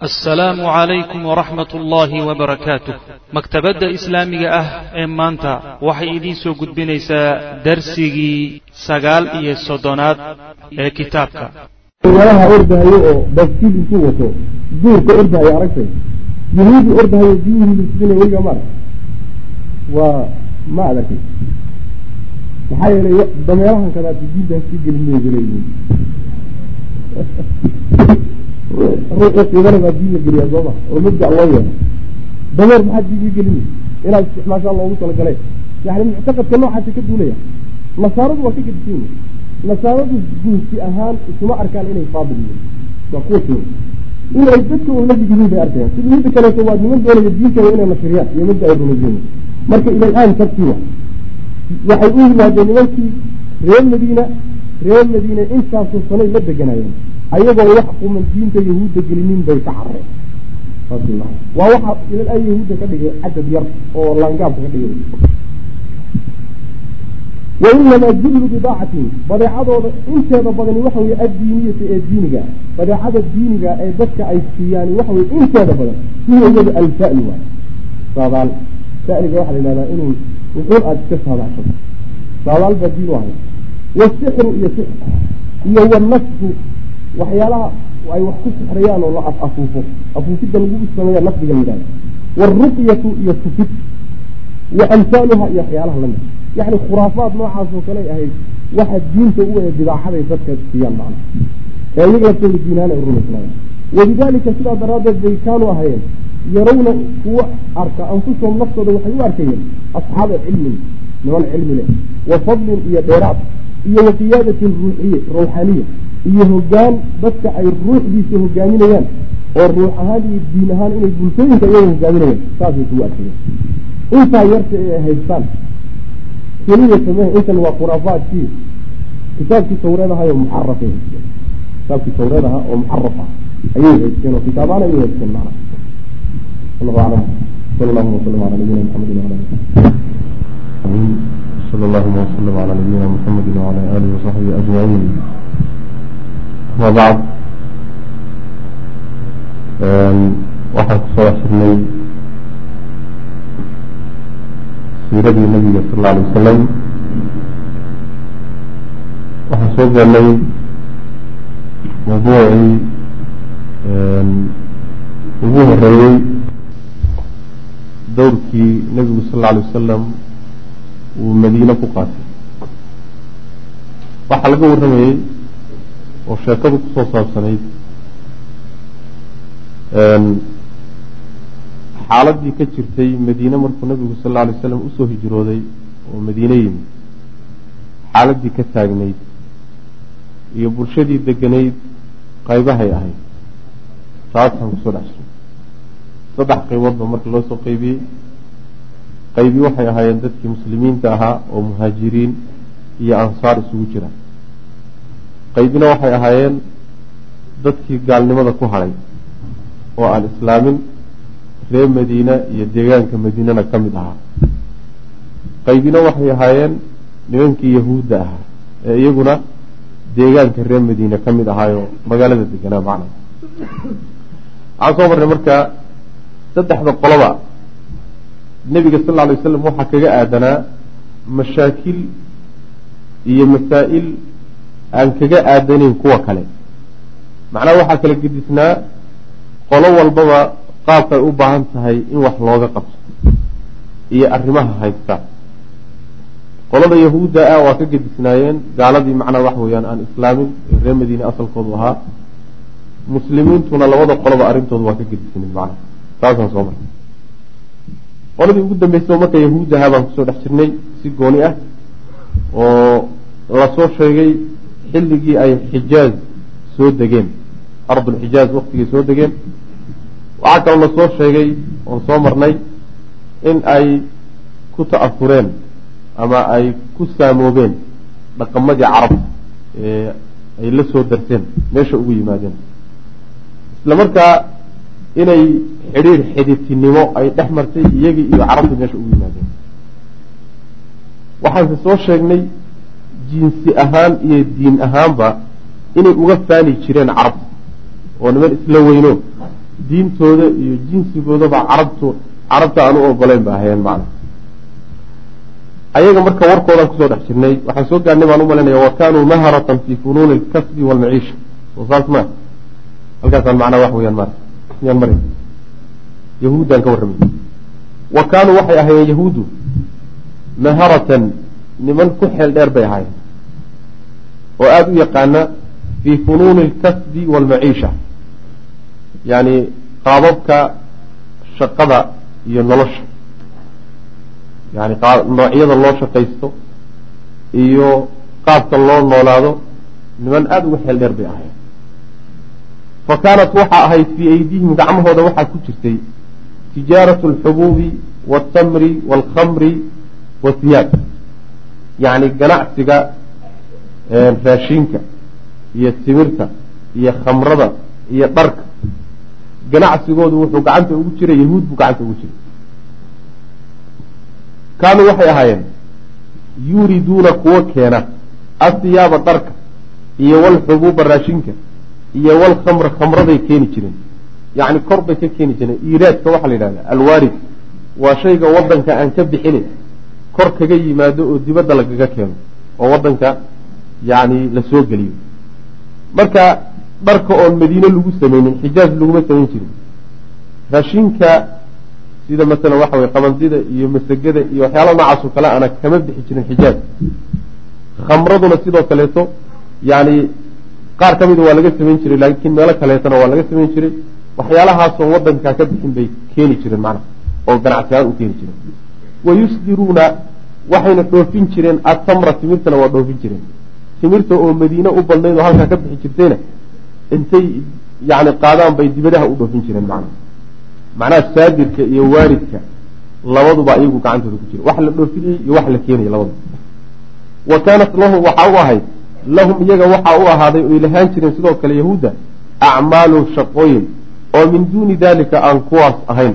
assalaamu calaykum waraxmat ullaahi wabarakaatuh maktabadda islaamiga ah ee maanta waxay idiin soo gudbinaysaa darsigii sagaal iyo soddonaad ee kitaabka. Walaha ordahayo oo baskiil intuu wato duurka ordahayo aragtay yahuudi ordahayo biyihii sina weliga ma arag waa ma adarkay maxaa yeelay dameerahan kadaati diintaas ka gelin mayba ruuxa qiidana baa diin la geliyaa sooma oo mabda loo yeelo dameer maxaad diin ka gelin inaad isticmaashaa loogu talagale yani muctaqadka noocaasa ka duulaya. Nasaaradu waa ka gedisan nasaaradu jinsi ahaan isuma arkaan inay faadil yihiin. Waa kuwa jooga inay dadka un la yihiin bay arkayaan. Sida midda kaleeto waa niman doonaya diinkeeda inay nashriyaan iyo midda ay rumayeen marka ilal'aan tartiiba waxay u yimaadeen nimankii reer madiina reer madiina intaasoo sanay la deganayeen ayagoo wax quman diinta yahuudda gelinin bay ka carareen waa waxa ilal'aan yahuudda ka dhigay cadad yar oo laangaabka ka dhigay. Wainamaa jullu bidaacatin badeecadooda inteeda badani waxa weye addiiniyata ee diiniga badeecada diiniga ee dadka ay siiyaan waxa weye inteeda badan hiya iyada alfa'lu waay saadaal fa'liga waxaa la yihahdaa inuu wuxuun aada iska saadacshato saadaal baa diin u ahay. Wasixru iyo sixr iyo wanasfu waxyaalaha ay wax ku sixrayaan oo la af afuufo. Afuufidda lagu sameeya nafdiga yidhahda waaruqyatu iyo tufid wa amhaaluha iyo waxyaalaha la mid yani khuraafaad noocaas oo kale ahayd waxa diinta u ee bidaacaday dadka siiyaan macna ee iyaga laftooda diinahaan ay rumaysnaayeen. Walidaalika sidaa daraaddeed bay kaanu ahayeen yarawna kuwa arka anfusahum naftooda waxay u arkayeen asxaaba cilmin niman cilmi leh wa fadlin iyo dheeraad iyo wa qiyaadatin ruuxiye ruuxaniya iyo hogaan dadka ay ruuxdiisa hogaaminayaan oo ruux ahaan iyo diin ahaan inay bulshooyinka iyaga hogaaminayaan saasay kugu arkayeen intaa yarta ee ay haystaan keliya sameh intan waa khuraafaadkii kitaabkii tawreed ahay oo muxarafay haysteen kitaabkii tawreed ahaa oo muxaraf ah ayay haysteen oo kitaabaana ayay haysteen macna wallahu aclam sala allahuma wasalam ala nabiyina maxamedin wala ali sala allahuma wasalam ala nabiyina muxamedi wala alihi wasaxbihi ajmaciin ama bacd waxaan ku soo dhex jirnay siiradii nabiga sal alla alay wasalam waxaan soo gaarnay mawduucii ugu horeeyey dowrkii nebigu sal alla alay wasalam uu madiine ku qaatay. Waxaa laga warramayey oo sheekadu ku soo saabsanayd. Xaaladii ka jirtay madiine markuu nabigu sal alla alay slam u soo hijrooday oo madiine yimid xaaladii ka taagnayd iyo bulshadii deganayd qaybahay ahayd. Taasaan ku soo dhex jirnay saddex qayboodba marka loo soo qaybiyey. Qaybi waxay ahaayeen dadkii muslimiinta ahaa oo muhaajiriin iyo ansaar isugu jira qaybina waxay ahaayeen dadkii gaalnimada ku hadhay oo aan islaamin reer madiine iyo deegaanka madiinana ka mid ahaa. Qaybina waxay ahaayeen nimankii yahuudda ahaa ee iyaguna deegaanka reer madiine ka mid ahaayo magaalada deganaa macna. Waxaan soo marnay marka saddexda qoloba nebiga sal lla alay waslam waxaa kaga aadanaa mashaakil iyo masaa'il aan kaga aadanayn kuwa kale. Macnaha waxaa kala gedisnaa qolo walbaba qaabkay u baahan tahay in wax looga qabto iyo arrimaha haysta. Qolada yahuudda ah waa ka gedisnaayeen gaaladii macnaa waxa weeyaan aan islaamin ee reer madiine asalkoodu ahaa. Muslimiintuna labada qoloba arrintooda waa ka gedisnayd macna taasaan soo marnay. Qoladii ugu dambeysay marka yahuud ahaa baan ku soo dhex jirnay si gooni ah oo la soo sheegay xilligii ay xijaaz soo degeen ardulxijaaz waktigay soo degeen waxaa kaloo la soo sheegay oon soo marnay in ay ku ta'afureen ama ay ku saamoobeen dhaqamadii carab ee ay la soo darseen meesha ugu yimaadeen. Isla markaa inay xidhiir xiditinimo ay dhex martay iyagii iyo carabta meesha ugu yimaadeen. Waxaanse soo sheegnay jinsi ahaan iyo diin ahaanba inay uga faani jireen carab oo niman isla weyno. Diintooda iyo jinsigoodaba carabtu carabta aan u ogoleyn ba ahayeen macna. Ayaga marka warkoodaan ku soo dhex jirnay waxaan soo gaarnay baan u malinaya wa kaanuu maharatan fi funuuni alkasbi waalmaciisha soo saas ma. Halkaasaan macnaa wax weyaan mara miyaan mara yahuuddaan ka warramay wa kaanuu waxay ahaayeen yahuuddu maharatan niman ku xeel dheer bay ahaayeen oo aada u yaqaana fii funuuni alkasbi waalmaciisha yacni qaababka shaqada iyo nolosha. Yani noocyada loo shaqaysto iyo qaabka loo noolaado niman aada uga xeel dheer bay ahayen fa kaanat waxaa ahayd fii aydihim gacmahooda waxaa ku jirtay tijaaratu alxubuubi waltamri waalkhamri wathiyaab yacni ganacsiga raashinka iyo timirta iyo khamrada iyo dharka. Ganacsigoodu wuxuu gacanta ugu jiray yahuud buu gacanta ugu jiray. Kaanuu waxay ahaayeen yuriduuna kuwo keena asiyaaba dharka iyo walxubuuba raashinka iyo walkhamra khamraday keeni jireen. Yacni kor bay ka keeni jireen. Iiraadka waxaa la yidhahda alwaarid waa shayga wadanka aan ka bixinin kor kaga yimaado oo dibadda lagaga keeno oo wadanka yacni la soo geliyo. Marka dharka oon madiine lagu sameynin xijaaj laguma samayn jirin. Raashinka sida masalan waxa weye qabandida iyo masagada iyo waxyaala noocaas oo kale ana kama bixi jirin xijaaj khamraduna sidoo kaleeto yani qaar ka mida waa laga samayn jiray laakiin meelo kaleetona waa laga samayn jiray. Waxyaalahaasoo wadankaa ka bixin bay keeni jireen macnaha oo ganacsiyaaan u keeni jireen. Wayusdiruuna waxayna dhoofin jireen atamra timirtana waa dhoofin jireen timirta oo madiine u badnayd oo halkaa ka bixi jirtayna intay yani qaadaan bay dibadaha u dhoofin jireen macnaha. Macnaha saadirka iyo waaridka labaduba iyagu gacantooda ku jira. Wax la dhoofinayey iyo wax la keenaya labaduba wa kaanat lahum waxaa u ahayd lahum iyaga waxaa u ahaaday oy lahaan jireen sidoo kale yahuudda acmaalun shaqooyin oo min duuni dalika aan kuwaas ahayn.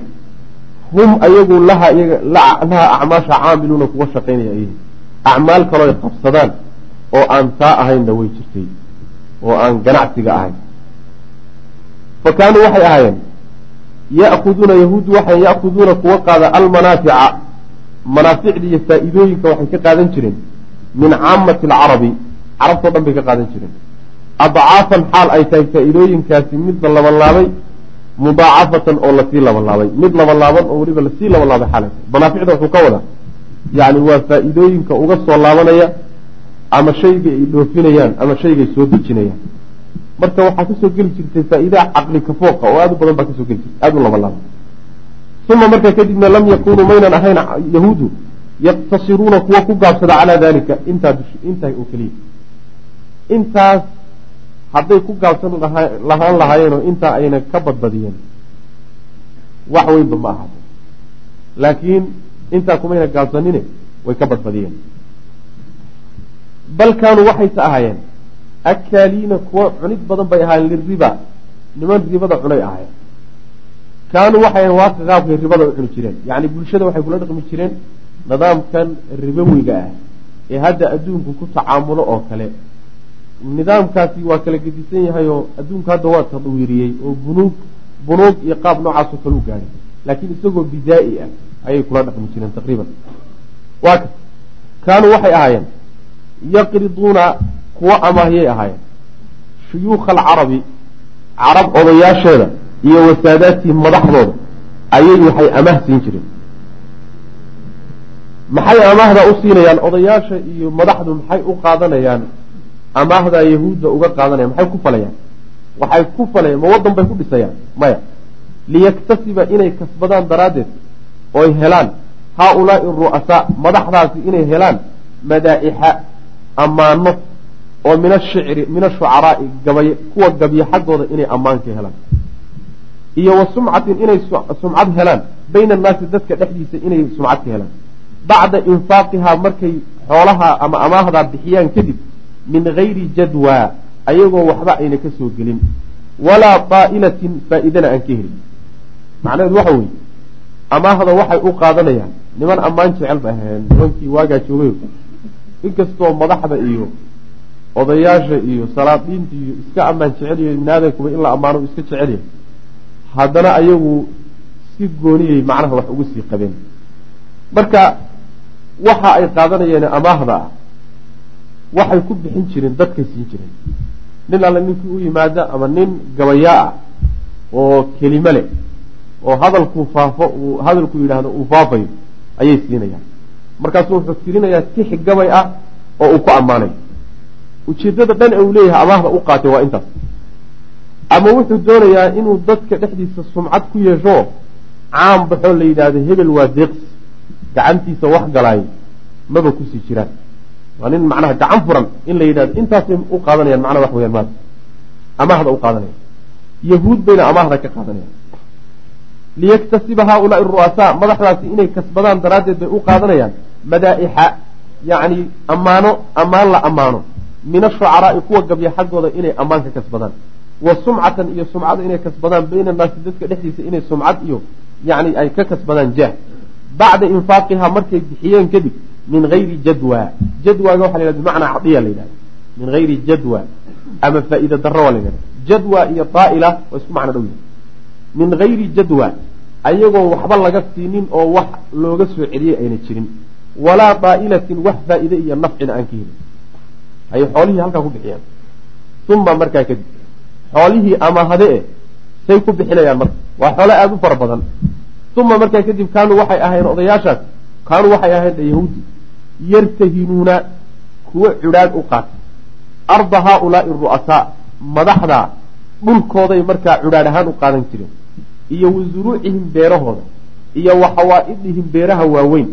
Hum ayagu laha iyaga laha acmaasha caamiluuna kuwa shaqaynaya ayhi acmaal kaloo ay qabsadaan oo aan taa ahaynna way jirtay oo aan ganacsiga ahayn. Fa kaanuu waxay ahaayeen ya'kuduuna yahuuddu waxay ya'kuduuna kuwa qaada almanaafica. Manaaficda iyo faa'iidooyinka waxay ka qaadan jireen min caamati alcarabi carabtao dhan bay ka qaadan jireen. Adcaafan xaal ay tahay faa'iidooyinkaasi mid la labanlaabay mudaacafatan oo la sii labanlaabay. Mid labanlaaban oo weliba la sii labanlaabay xaal manaaficda wuxuu ka wadaa yacni waa faa'iidooyinka uga soo laabanaya ama shayga ay dhoofinayaan ama shaygay soo dejinayaan. Marka waxaa ka soo geli jirtay faa'iidaha caqli kafooqa oo aada u badan baa ka soo geli jirtay aada u labanlaabay uma markaa kadibna lam yakunuu maynan ahayn yahuudu yaqtasiruuna kuwa ku gaabsada calaa dalika intaa intaa oo keliya. Intaas hadday ku gaabsan lahaan lahaayeenoo intaa ayna ka badbadiyeen wax weynba ma ahaate laakiin intaa kumayna gaabsanine way ka badbadiyeen bal kaanuu waxayse ahaayeen akaaliina kuwa cunid badan bay ahaayeen liriba niman ribada cunay ahaayeen kaanuu waxay waaka qaabkay ribada u cuni jireen yacni bulshada waxay kula dhaqmi jireen nidaamkan ribowiga ah ee hadda adduunku ku tacaamulo oo kale nidaamkaasi waa kala gedisan yahay oo adduunku hadda waa tadwiiriyey oo bunuug bunuug iyo qaab noocaasoo kale u gaadhay laakiin isagoo bidaa-i ah ayay kula dhaqmi jireen taqriiban waa ka kaanuu waxay ahaayeen yaqriduuna kuwa amaahiyay ahaayeen. Shuyuukha alcarabi carab odayaasheeda iyo wasaadaatihim madaxdooda ayay waxay amaah siin jireen. Maxay amaahda u siinayaan? Odayaasha iyo madaxdu maxay u qaadanayaan? Amaahda yahuudda uga qaadanayaan maxay ku falayaan? Waxay ku falayaan ma waddan bay ku dhisayaan? Maya. Liyaktasiba inay kasbadaan daraaddeed oy helaan. Haa-ulaai ru'asaa madaxdaasi inay helaan madaa'ixa ammaano oo min ashicri min ashucaraa'i gabay kuwa gabya xaggooda inay ammaan ka helaan. Iyo wa sumcatin inay sumcad helaan bayna annaasi dadka dhexdiisa inay sumcad ka helaan. Bacda infaaqihaa markay xoolaha ama amaahdaa bixiyaan kadib min gayri jadwaa ayagoo waxba ayna ka soo gelin. Walaa daa'ilatin faa-idana aan ka helin. Macnaheedu waxa weeye amaahda waxay u qaadanayaan niman ammaan jecel ba aheen nimankii waagaa joogay inkastoo madaxda iyo odayaasha iyo salaadiinta iyo iska ammaan jecel yahay aadamkuba in la ammaano iska jecel yahay haddana ayagu si gooniyay macnaha wax ugu sii qabeen. Marka waxa ay qaadanayeen amaahda ah waxay ku bixin jireen dadkay siin jireen. Nin alle ninkii u yimaada ama nin gabayaa ah oo kelimo leh oo hadalkuu faafo uu hadalku yidhaahdo uu faafayo ayay siinayaan markaasuu wuxuu tirinayaa tix gabay ah oo uu ku ammaanayo ujeeddada dhan ee uu leeyahay amaahda u qaatay waa intaas. Ama wuxuu doonayaa inuu dadka dhexdiisa sumcad ku yeesho caam baxoo la yidhaahdo hebel waa deeqsi gacantiisa wax galaay maba ku sii jiraan. Waa nin macnaha gacan furan in la yidhahdo intaasay u qaadanayaan macnaha wax weyaan maada amaahda u qaadanayaan. Yahuud bayna amaahda ka qaadanayaan. Liyaktasiba haaulaai ru'asaa madaxdaasi inay kasbadaan daraaddeed bay u qaadanayaan madaa'ixa yacni ammaano ammaan la ammaano. Min ashucaraa'i kuwa gabya xaggooda inay ammaan ka kasbadaan wa sumcatan iyo sumcada inay kasbadaan bayna annaasi dadka dhexdiisa inay sumcad iyo yani ay ka kasbadaan jaah. Bacda infaaqihaa markay bixiyeen kadib min hayri jadwa. Jadwaaga waxa la yhahda bimacnaa cadiya la yidhahda min hayri jadwa. Ama faa'iida darro waa la yidhahda jadwa iyo daa'ila waa isku macno dhow. Yahay min hayri jadwa ayagoo waxba laga siinin oo wax looga soo celiyey ayna jirin walaa daa'ilatin wax faa'iide iyo nafcina aan ka helin. Ayay xoolihii halkaa ku bixiyaan. Uma markaa kadib xoolihii amahade e say ku bixinayaan marka. Waa xoolo aada u fara badan. Uma markaa kadib kaanuu waxay ahayn odayaashaas kaanuu waxay ahayn yahuudi yartahinuuna kuwo cudhaadh u qaatay arda haaulaai ru'asaa madaxda dhulkooday markaa cudhaadh ahaan u qaadan jireen iyo wa zuruucihim beerahooda iyo wa xawaa'idihim beeraha waaweyn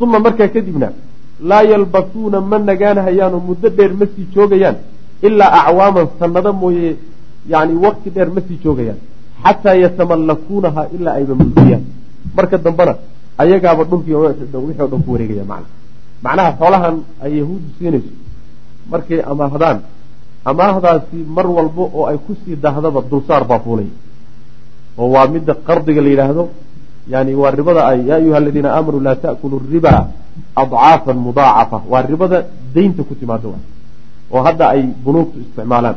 uma markaa kadibna laa yalbasuuna ma nagaanahayaanoo muddo dheer ma sii joogayaan ilaa acwaaman sanado mooye yani wakti dheer ma sii joogayaan xataa yatamallakuunaha ilaa ayba mulkiyaan marka dambena ayagaaba dhulkii wixii o dhan ku wareegaya macna. Macnaha xoolahan ay yahuuddu siinayso markay amaahdaan amaahdaasi mar walba oo ay ku sii dahdaba dulsaar baa fuulaya. Oo waa midda qardiga la yidhaahdo yani waa ribada ay yaa ayuha aladiina aamanuu laa ta'kulu riba adcaafan mudaacafa waa ribada daynta ku timaado oo hadda ay bunuugtu isticmaalaan.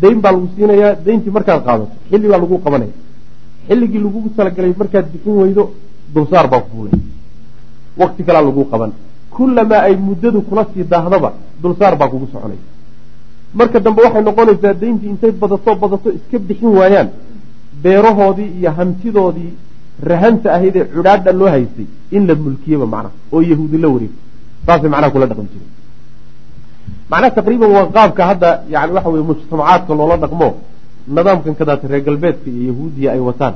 Dayn baa lagu siinayaa dayntii markaad qaadato xilli baa lagu qabanaya. Xilligii lagugu talagalay markaad bixin weydo dulsaar baa ku fuulay wakti kalaa lagu qaban. Kullamaa ay muddadu kula sii daahdaba dulsaar baa kugu soconaya. Marka dambe waxay noqonaysaa dayntii intay badato badato iska bixin waayaan. Beerahoodii iyo hantidoodii rahanta ahayd ee cudhaadha loo haystay in la mulkiyaba macnaha oo yahuudi la wareegto saasay macnaha kula dhaqan jireen macnaha taqriiban waa qaabka hadda yani waxa weye mujtamacaadka loola dhaqmo nidaamkan kadaata reer galbeedka iyo yahuudiya ay wataan.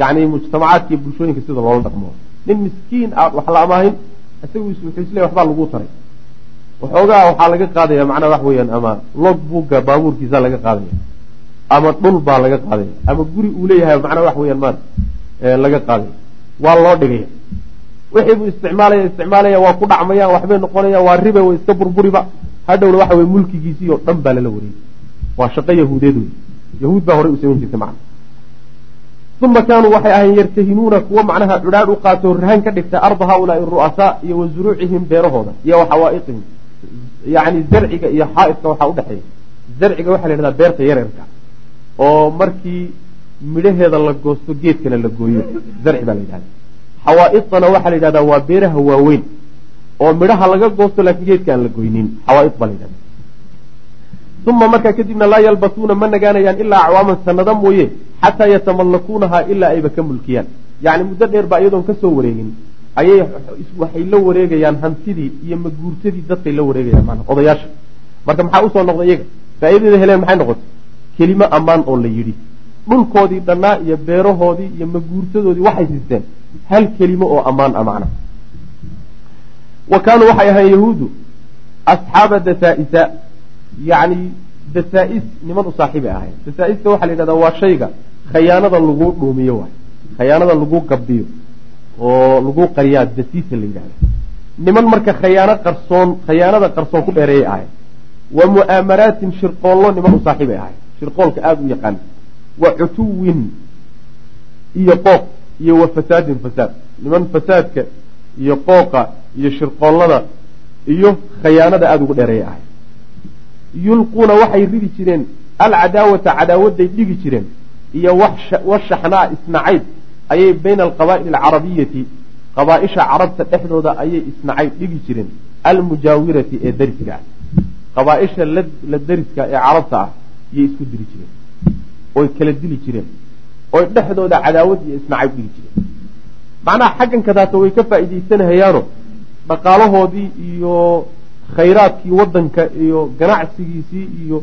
Yani mujtamacaadka iyo bulshooyinka sida loola dhaqmo. Nin miskiin aad wax la amaahin isagu wuxuu isleeya waxbaa lagu taray. Waxoogaa waxaa laga qaadaya macnaha wax weeyaan ama log buugga baabuurkiisa laga qaadaya ama dhul baa laga qaadaya ama guri uu leeyahay macnaha wax weeyaan maan laga qaadaya waa loo dhigaya wixii buu isticmaalaya isticmaalaya waa ku dhacmayaan waxbay noqonayaan waa ribe way iska burburiba. Hadhowna waxa weye mulkigiisii oo dhan baa lala wareegay waa shaqo yahuudeed wey yahuud baa horey u samayn jirtay macna. Uma kaanuu waxay ahayn yartahinuuna kuwo macnaha cudhaadh u qaatoo rahan ka dhigta arda haaulaai ru'asaa iyo wa zuruucihim beerahooda iyo wa xawaa'iqihim yacni zarciga iyo xaa'idka waxaa udhexeeya zarciga waxaa la yidhahdaa beerta yareerka oo markii midhaheeda la goosto geedkana la gooyo. Zarci baa la yidhahda xawaaidana waxaa la yidhahdaa waa beeraha waaweyn oo midhaha laga goosto laakiin geedka aan la goynin. Xawaaid baa la yidhahda uma markaa kadibna laa yalbasuuna ma nagaanayaan ilaa acwaaman sanado mooye xataa yatamallakuunahaa ilaa ayba ka mulkiyaan. Yacni muddo dheer baa iyadoon ka soo wareegin. Ayay waxay la wareegayaan hantidii iyo maguurtadii dadkay la wareegayaan manaa odayaasha. Marka maxaa u soo noqday iyaga? Faa'iidada heleen maxay noqotay? Kelimo ammaan oo la yidhi dhulkoodii dhannaa iyo beerahoodii iyo maguurtadoodii waxay siisteen. Hal kelimo oo ammaan a macna. Wa kaanuu waxay ahayn yahuudu asxaaba dasaa-isa yacni dasaa-is niman u saaxiibay ahayn dasaa-iska waxaa la yidhahdaa waa shayga khayaanada lagu dhuumiyo waay. Khayaanada lagu gabdiyo oo lagu qariyaa dasiisa la yidhahda niman marka khayaano qarsoon khayaanada qarsoon ku dheereeyay ahayn wa mu'aamaraatin shirqoollo niman u saaxiibay ahayn shirqoolka aada u yaqaan wa cutuwin iyo qooq iyo wa fasaadin fasaad. Niman fasaadka iyo qooqa iyo shirqoollada iyo khayaanada aada ugu dheereeya ahay. Yulquuna waxay ridi jireen alcadaawata cadaawadday dhigi jireen iyo washaxnaa isnacayb ayay bayna alqabaa'ili alcarabiyati qabaaisha carabta dhexdooda ayay isnacayb dhigi jireen almujaawirati ee dariska ah. Qabaaisha la dariska ee carabta ah yay isku diri jireen oy kala dili jireen oy dhexdooda cadaawad iyo isnacayb dhigi jireen. Macnaha xaggan kadaata way ka faa'iidaysanahayaano dhaqaalahoodii iyo khayraadkii waddanka iyo ganacsigiisii iyo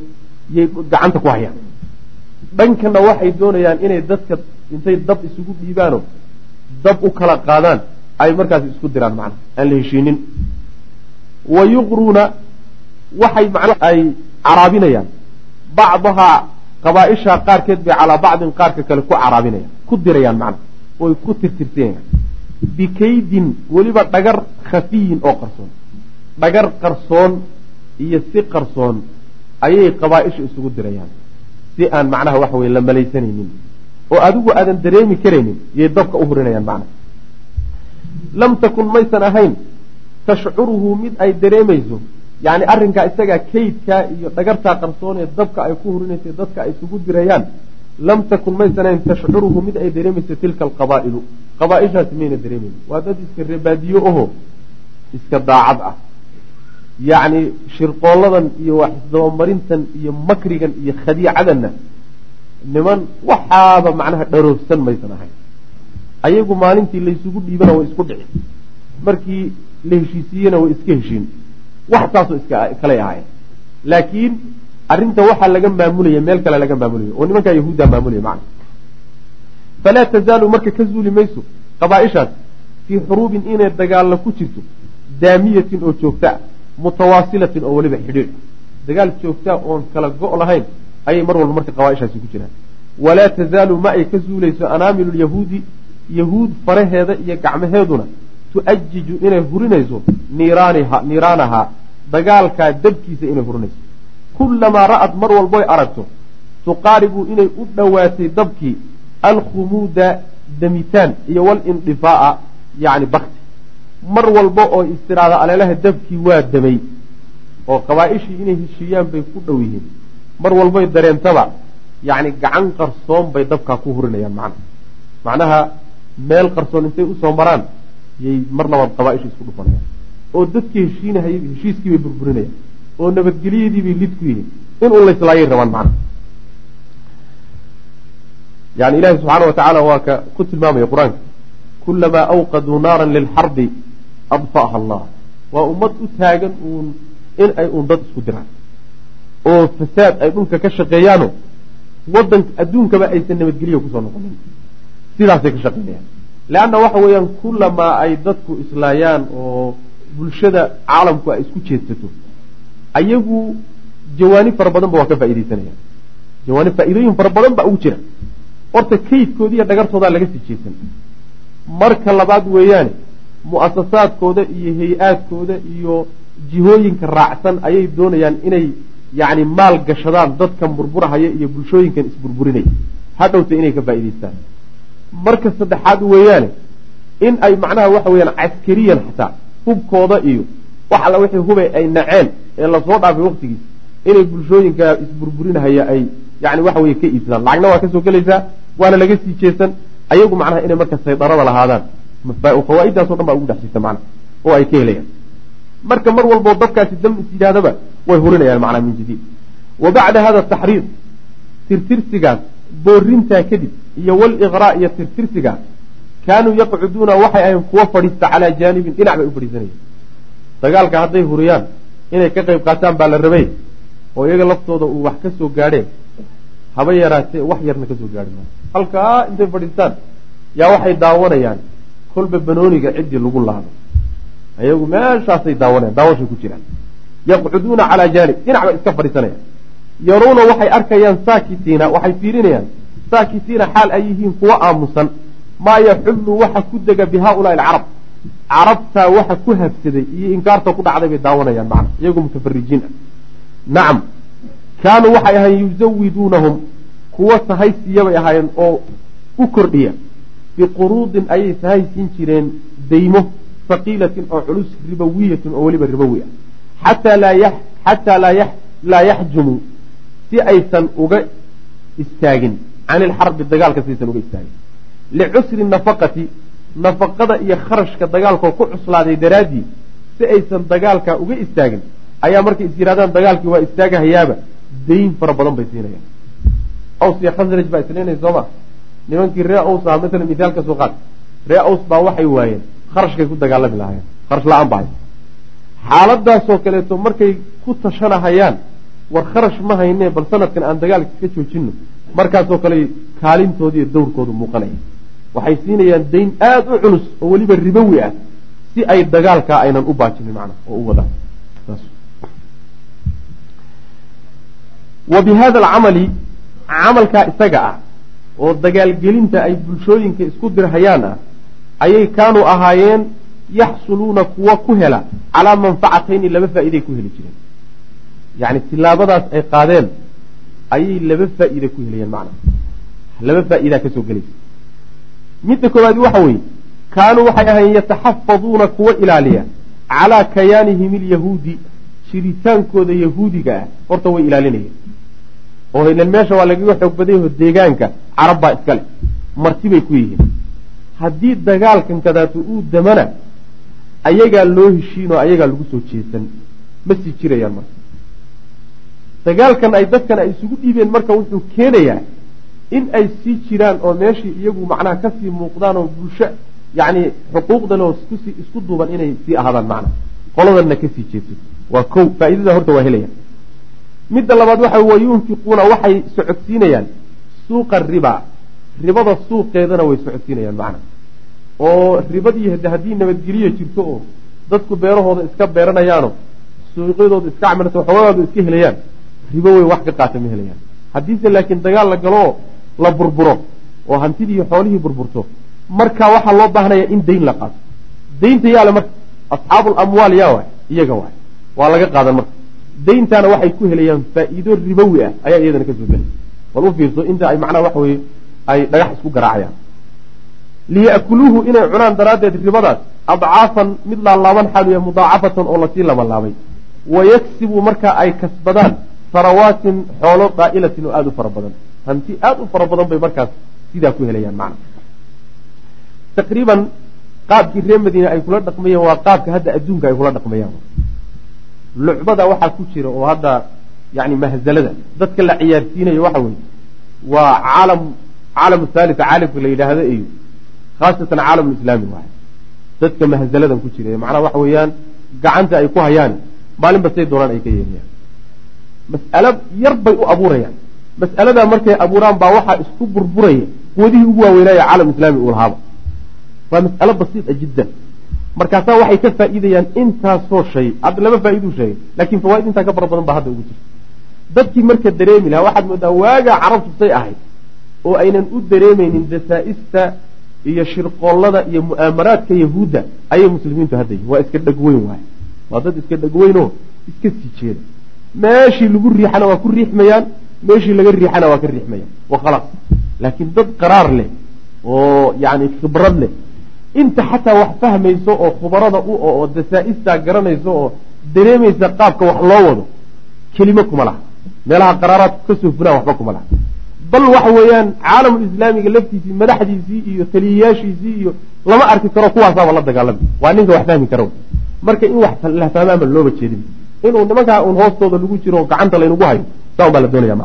yay gacanta ku hayaan. Dhankana waxay doonayaan inay dadka intay dab isugu dhiibaano dab u kala qaadaan ay markaas isku diraan macnaha aan la heshiinin. Wa yuqruuna waxay man ay caraabinayaan. Bacdahaa qabaaisha qaarkeed bay calaa bacdin qaarka kale ku caraabinayaan ku dirayaan macnaha oy ku tirtirsanayaan bikaydin weliba dhagar khafiyin oo qarsoon. Dhagar qarsoon iyo si qarsoon ayay qabaaisha isugu dirayaan si aan macnaha waxa weye la malaysanaynin. Oo adigu aadan dareemi karaynin yay dabka u hurinayaan macnaha lam takun maysan ahayn tashcuruhu mid ay dareemayso yacni arrinkaa isagaa kaydkaa iyo dhagartaa qarsoon ee dabka ay ku hurinaysa dadka ay isugu dirayaan lam takun maysan ahayn tashcuruhu mid ay dareemayso tilka alqabaa'ilu qabaaishaasi mayna dareemaynin? Waa dad iska rebaadiyo oho iska daacad ah. Yacni shirqooladan iyo waxisdabamarintan iyo makrigan iyo khadiicadanna niman waxaaba macnaha dharoogsan maysan ahayn. Ayagu maalintii laysugu dhiibana way isku dhici markii la heshiisiiyena way iska heshiin wax taasoo iska kalay ahaayeen laakiin arrinta waxaa laga maamulaya meel kale laga maamulaya oo nimankaa yahuuddaa maamulaya macna. Falaa tazaalu marka ka zuuli mayso qabaaishaas fii xuruubin inay dagaalla ku jirto daamiyatin oo joogta mutawaasilatin oo weliba xidhiidh. Dagaal joogtaa oon kala go' lahayn ayay mar walba marka qabaaishaasi ku jiraan. Walaa tazaalu ma ay ka zuulayso anaamilu lyahuudi yahuud faraheeda iyo gacmaheeduna tu-ajiju inay hurinayso niiraanahaa dagaalkaa dabkiisa inay hurinayso kullamaa ra'ad mar walboy aragto tuqaaribu inay u dhowaatay dabkii alkhumuuda damitaan iyo walindifaa'a yacni bakti mar walba oo istiraada aleelaha dabkii waa damay oo qabaa-ishii inay heshiiyaan bay ku dhow yihiin. Mar walbay dareentaba yacni gacan qarsoon bay dabkaa ku hurinayaan macnaha macnaha meel qarsoon intay u soo maraan yay mar labaad qabaa-isha isku dhufanayaan oo dadkii heshiinahayay heshiiskii bay burburinayaan oo nabadgelyadii bay lid ku yihiin in un layslaayay rabaan macnaha yani ilahi subxaana wa tacaala waa ka ku tilmaamaya qur'aanka. Kulamaa awqaduu naaran lilxarbi adfa'ha allah. Waa ummad u taagan uun in ay uun dad isku diraan oo fasaad ay dhulka ka shaqeeyaano wadanka adduunkaba aysan nabadgelyo ku soo noqonin. Sidaasay ka shaqeynayaan. Leanna waxa weeyaan kulamaa ay dadku islaayaan oo bulshada caalamku ay isku jeedsato ayagu jawaanib fara badan ba waa ka faaideysanayaan jawaanib faa-iidooyin fara badan ba ugu jira. Horta kaydkooda iyo dhagartoodaa laga sii jeesan. Marka labaad weeyaane mu'asasaadkooda iyo hay'aadkooda iyo jihooyinka raacsan ayay doonayaan inay yacni maal gashadaan dadkan burburahaya iyo bulshooyinkan isburburinaya hadhowta inay ka faa'idaystaan marka saddexaad weeyaane in ay macnaha waxa weyaan caskariyan xataa hubkooda iyo wax alla wixii hubay ay naceen ee la soo dhaafay waktigiis inay bulshooyinka isburburinahaya ay yani waxa weye ka iibsadaan. Lacagna waa ka soo gelaysaa waana laga sii jeesan. Ayagu macnaha inay marka saydarada lahaadaan. Fawaaidaaso dhan baa ugu dhex jirta macnaha oo ay ka helayaan. Marka mar walboo dabkaasi dam is yidhaahdaba way hurinayaan macnaha min jadiid. Wa bacda hada taxriir tirtirsigaas boorintaa kadib iyo waliqraa iyo tirtirsigaas kaanuu yaqcuduuna waxay ahayn kuwa fadhiista calaa jaanibin dhinac bay u fadhiisanayeen. Dagaalka hadday huriyaan inay ka qayb qaataan baa la rabay oo iyaga laftooda uu wax ka soo gaadheen haba yaraatee wax yarna ka soo gaari maayo halkaa intay fadhiistaan yaa waxay daawanayaan kolba banooniga ciddii lagu laado ayagu meeshaasay daawanayaan daawashay ku jiraan. Yaqcuduuna calaa jaanib dhinac bay iska fadhiisanayaan. Yaruuna waxay arkayaan saakitiina waxay fiirinayaan saakitiina xaal ay yihiin kuwa aamusan maa yaxullu waxa ku dega bi haaulaai alcarab. Carabtaa waxa ku habsaday iyo inkaarta ku dhacday bay daawanayaan macna iyagoo mutafarijiin ah nacam kaanuu waxay ahaayeen yuzawiduunahum kuwa sahaysiiya bay ahaayeen oo u kordhiya. Biquruudin ayay sahaysiin jireen daymo haqiilatin oo culus ribowiyatin oo weliba ribowi ah xataa laa yaxjumu si aysan uga istaagin. Can ilxarbi dagaalka sidaysan uga istaagin licusri nafaqati nafaqada iyo kharashka dagaalkoo ku cuslaaday daraaddii si aysan dagaalka uga istaagin ayaa markay is yidhahdaan dagaalkii waa istaagahayaaba dayn fara badan bay siinayaan aws iyo khasraj baa isleynaya sooma nimankii ree aws aha masalan mithaalka soo qaad ree aws baa waxay waayeen kharashkay ku dagaalami lahaayeen kharash la'aan baa xaaladaasoo kaleeto markay ku tashanahayaan war kharash ma haynee bal sanadkan aan dagaalka ka joojino markaasoo kale kaalintoodi iyo dowrkoodu muuqanaya waxay siinayaan dayn aada u culus oo weliba ribowi ah si ay dagaalkaa aynan u baajinin macna oo u wadaan. Wa bi hada alcamali camalkaa isaga ah oo dagaalgelinta ay bulshooyinka isku dirhayaan ah ayay kaanuu ahaayeen yaxsuluuna kuwa ku hela calaa manfacatayni laba faa'iiday ku heli jireen. Yacni tilaabadaas ay qaadeen ayay laba faa'iida ku helayeen macna. Laba faa'iidaa ka soo gelaysa midda koowaadi waxa weeye kaanuu waxay ahaayeen yataxafaduuna kuwa ilaaliya calaa kayaanihim ilyahuudi jiritaankooda yahuudiga ah horta way ilaalinayeen oo ilan meesha waa lagaga xoog badayho deegaanka carab baa iskale marti bay ku yihiin. Haddii dagaalkan kadaatu uu damana ayagaa loo heshiin oo ayagaa lagu soo jeesan ma sii jirayaan marka. Dagaalkan ay dadkan ay isugu dhiibeen marka wuxuu keenayaa in ay sii jiraan oo meeshii iyagu macnaha ka sii muuqdaan oo bulsho yacni xuquuqdanoo iskusii isku duuban inay sii ahaadaan macnaha. Qoladanna ka sii jeedso waa kow faa'iidada horta waa helaya. Midda labaad waxa wa yunfiquuna waxay socodsiinayaan suuqa riba. Ribada suuqeedana way socodsiinayaan macna oo ribadii haddii nabadgeliya jirto oo dadku beerahooda iska beeranayaano suuqyadooda iska camirto xoogahooda iska helayaan ribo wey wax ka qaata ma helayaan. Haddiise laakiin dagaal la galoo la burburo oo hantidii xoolihii burburto. Markaa waxaa loo baahnaya in dayn la qaato. Daynta yaale marka. Asxaabu lamwaal yaa waay. Iyaga waay. Waa laga qaadan marka. Dayntaana waxay ku helayaan faa'iido ribowi ah. Ayaa iyadana ka soo gelay bal u fiirso inta ay macnaha waxa weye ay dhagax isku garaacayaan. Liya'kuluuhu inay cunaan daraaddeed ribadaas adcaafan mid laalaaban xaaluya mudaacafatan oo la sii labanlaabay wayaksibu marka ay kasbadaan farawaatin xoolo daa'ilatin oo aada u fara badan hanti aada u fara badan bay markaas sidaa ku helayaan macna. Taqriiban qaabkii reer madiine ay kula dhaqmayeen waa qaabka hadda adduunka ay kula dhaqmayaan. Lucbada waxaa ku jira oo hadda yani mahzalada dadka la ciyaarsiinayo waxa weeye waa caalam caalam thalitha caalamka la yidhaahdo iyo khaasatan caalam islaami waay dadka mahzaladan ku jira macnaha waxa weeyaan gacanta ay ku hayaan maalinba say doonaan ay ka yeelayaan. Mas'alo yar bay u abuurayaan mas'aladaa markay abuuraan baa waxaa isku burburaya quwadihii ugu waaweynaayo caalam islaami uu lahaaba. Waa mas'alo basiita jiddan. Markaasaa waxay ka faa'iidayaan intaasoo shay hadda laba faa'iiduu sheegay laakiin fawaaid intaa ka fara badan baa hadda ugu jirta. Dadkii marka dareemi lahaa waxaad moodaa waagaa carabtu say ahayd oo aynan u dareemaynin dasaa-ista iyo shirqoollada iyo mu'aamaraadka yahuudda ayay muslimiintu hadda yihiin waa iska dhegweyn waay waa dad iska dhegweynoo iska sii jeeda meeshii lagu riixana waa ku riixmayaan meeshii laga riixana waa ka riixmayaan wa khalaas laakiin dad qaraar leh oo yani khibrad leh inta xataa wax fahmayso oo khubarada u oo dasaa-istaa garanayso oo dareemaysa qaabka wax loo wado kelimo kuma laha. Meelaha qaraaraadku ka soo fulaan waxba kuma laha. Bal waxa weeyaan caalamul islaamiga laftiisii madaxdiisii iyo taliyayaashiisii iyo lama arki karo kuwaasaaba la dagaalami waa ninka wax fahmi karo. Marka in wax la fahmaanba looba jeedin. Inuu nimankaa uun hoostooda lagu jiro gacanta laynagu hayo saa baa la doonaya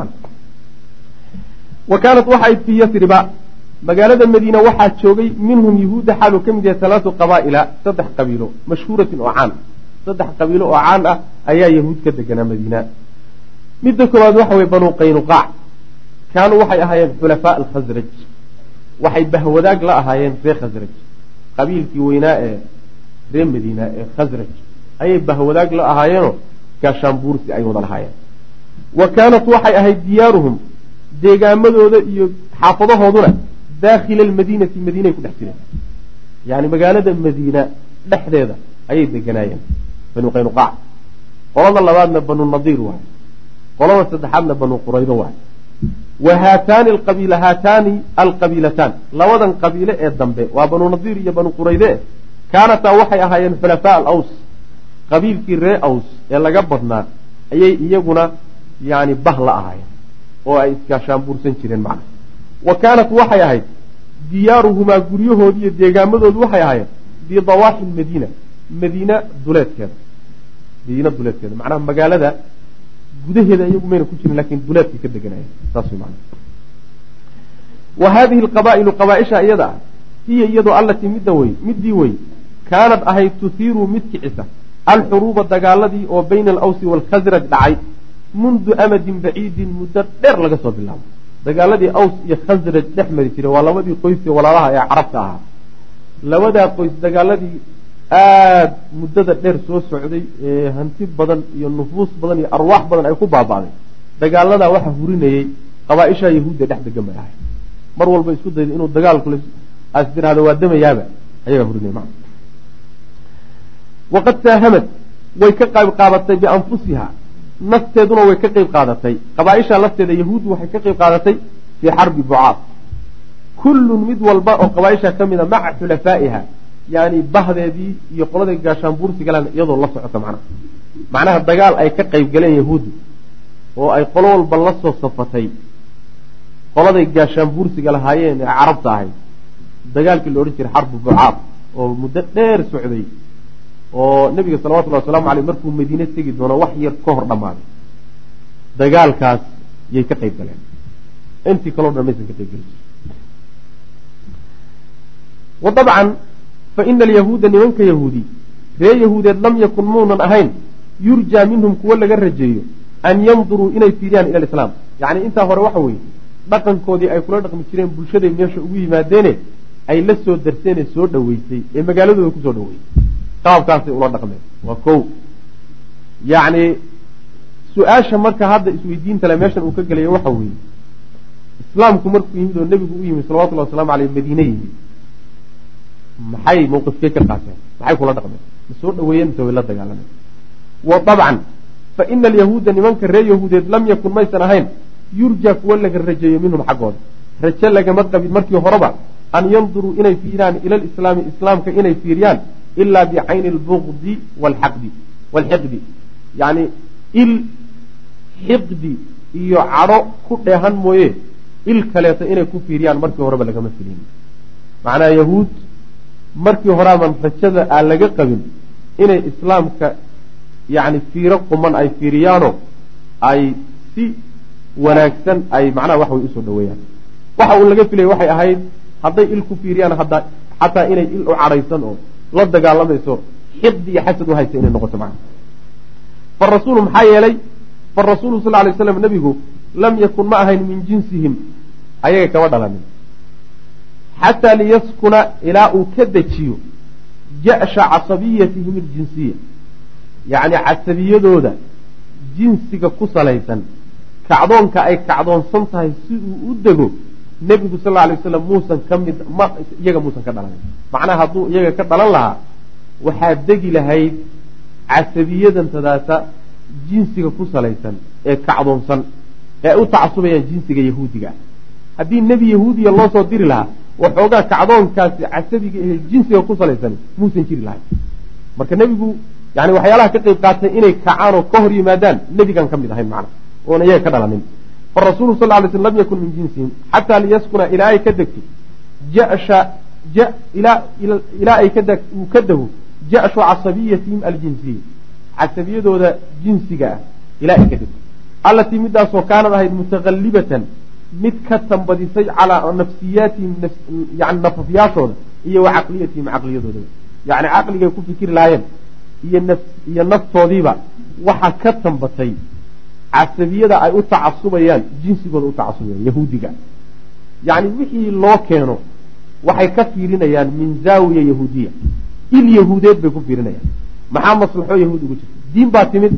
wa kaanat waxay fii yasriba magaalada madiina waxaa joogay minhum yahuudda xaaluu ka mid yahay halaatu qabaa'ila saddex qabiilo mashhuuratin oo caan. Saddex qabiilo oo caan ah ayaa yahuud ka deganaa madiina. Midda koowaad waxa weye banuu qaynuqaac. Kaanuu waxay ahaayeen xulafaa alkhasraj waxay bahwadaag la ahaayeen reer khasraj qabiilkii weynaa ee reer madiina ee khasraj ayay bahwadaag la ahaayeenoo gaashaanbuursi ay wada lahaayeen wa kaanat waxay ahayd diyaaruhum deegaamadooda iyo xaafadahooduna daakhila almadiinati madiinay ku dhex jireen. Yani magaalada madiina dhexdeeda ayay deganaayeen banu qaynuqaac. Qolada labaadna banu nadiir waay qolada saddexaadna banu quraydo waay wa haataani alqabiila haataani alqabiilataan labadan qabiile ee dambe waa banu nadiir iyo banu qurayde kaanataa waxay ahaayeen xulafaa alaws. Qabiilkii ree aws ee laga badnaa ayay iyaguna yani bah la ahaayeen oo ay iskaashaanbuursan jireen macna wa kaanat waxay ahayd diyaaruhumaa guryahoodi iyo deegaamadoodu waxay ahaayeen bidawaaxi madiina madiina duleedkeeda. Madiina duleedkeeda macnaha magaalada gudaheeda iyagu mayna ku jirin laakiin duleedkay ka deganaya saas way macnaha. Wa haadihi alqabaa'ilu qabaaisha iyada ah hiya iyadoo allatii midda wey middii wey kaanad ahayd tuhiiru mid kicisa alxuruuba dagaaladii oo bayna alawsi waalkhasraj dhacay mundu amadin baciidin muddo dheer laga soo bilaabo dagaaladii aws iyo khasraj dhex mari jiray waa labadii qoyskii walaalaha ee carabta ahaa labadaa qoys dagaaladii aada muddada dheer soo socday ee hanti badan iyo nufuus badan iyo arwaax badan ay ku baaba'day dagaaladaa waxaa hurinayey qabaaisha yahuudda dhex degan bay ahay mar walba isku dayda inuu dagaalku as tiraahdo waa damayaaba ayagaa hurinaya waqad saahamad way ka qayb qaadatay bianfusiha nafteeduna way ka qayb qaadatay. Qabaaisha lafteeda yahuuddu waxay ka qayb qaadatay fii xarbi bucaad kullun mid walba oo qabaaisha ka mida maca xulafaa'iha yani bahdeedii iyo qoladay gaashaanbuursigalan iyadoo la socota macnaha macnaha dagaal ay ka qayb galeen yahuuddu oo ay qolo walba la soo safatay qoladay gaashaanbuursiga lahaayeen ee carabta ahayd. Dagaalkii la odhan jiray xarbu bucaad oo muddo dheer socday oo nebiga salawatullahi wasalaamu aleyh markuu madiine tegi doono wax yar ka hor dhammaaday dagaalkaas yay ka qayb galeen. Intii kaloo dhan maysan ka qayb geli jir wa dabcan fa ina alyahuuda nimanka yahuudi ree yahuudeed lam yakun muunan ahayn yurjaa minhum kuwo laga rajeeyo an yanduruu inay fiiriyaan ila alislaam. Yacni intaa hore waxa weeye dhaqankoodii ay kula dhaqmi jireen bulshaday meesha ugu yimaadeene ay la soo darseene soo dhoweysay ee magaaladooda ku soo dhoweysay qaabkaasay ula dhaqmeen waa ko yacni su'aasha marka hadda isweydiinta le meeshan uu ka gelaya waxa weeye. Islaamku markuu yimid oo nebigu u yimid salawatullahi waslamu aleyh madiine yimid maxay mawqifkee ka qaateen? Maxay kula dhaqmeen? Ma soo dhaweeyeen mise way la dagaalameen wa dabcan fa ina alyahuuda nimanka reer yahuudeed lam yakun maysan ahayn yurjaa kuwa laga rajeeyo minhum xaggooda raje lagama qabin markii horeba an yanduruu inay fiiriyaan ila lislaami islaamka inay fiiriyaan ilaa bicayni albugdi walxaqdi walxiqdi yacni il xiqdi iyo cadho ku dheehan mooye. il kaleeto inay ku fiiriyaan markii horeba lagama filin macnaha yahuud markii horaaban rajada aan laga qabin inay islaamka yacni fiiro quman ay fiiriyaano ay si wanaagsan ay macnaha wax way u soo dhaweeyaan waxa uu laga filaya waxay ahayd hadday il ku fiiriyaan hadda xataa inay il u cadhaysan oo la dagaalamayso xiqdi iyo xasad u haysa inay noqoto macna. Farasuulu maxaa yeelay? Farasuulu sal lay slam nebigu lam yakun ma ahayn min jinsihim. Ayaga kama dhalanin xataa liyaskuna ilaa uu ka dejiyo ja-sha casabiyatihim aljinsiya yacni casabiyadooda jinsiga ku salaysan kacdoonka ay kacdoonsan tahay si uu u dego nebigu sal alay waslam muusan ka mid iyaga muusan ka dhalanin macnaha hadduu iyaga ka dhalan lahaa waxaa degi lahayd casabiyadantadaasa jinsiga ku salaysan ee kacdoonsan ee ay u tacasubayaan jinsiga yahuudiga. Ah haddii nebi yahuudiya loo soo diri lahaa waxoogaa kacdoonkaasi casabiga ee jinsiga ku salaysan muusan jiri lahayn. Marka nebigu yani waxyaalaha ka qayb qaatay inay kacaan oo ka hor yimaadaan nebigan ka mid ahayn macna oona iyaga ka dhalanin farasuulu sal lay sl lam yakun min jinsihim xataa liyaskuna ilaa ay ka degto jasha ilaa ay uu ka dego ja-shu casabiyatihim aljinsiya casabiyadooda jinsiga ah ilaa ay ka degto allatii midaasoo kaanad ahayd mutaqallibatan mid ka tambadisay calaa nafsiyaatihim yani nafafyaashooda iyo wa caqliyatihim caqliyadoodaba yani caqligay ku fikiri naf iyo naftoodiiba waxaa ka tambatay casabiyada ay u tacasubayaan jinsigooda u tacasubayaan yahuudiga. Yacni wixii loo keeno waxay ka fiirinayaan min zaawiya yahuudiya. Il yahuudeed bay ku fiirinayaan. Maxaa maslaxo yahuud ugu jirta diin baa timid.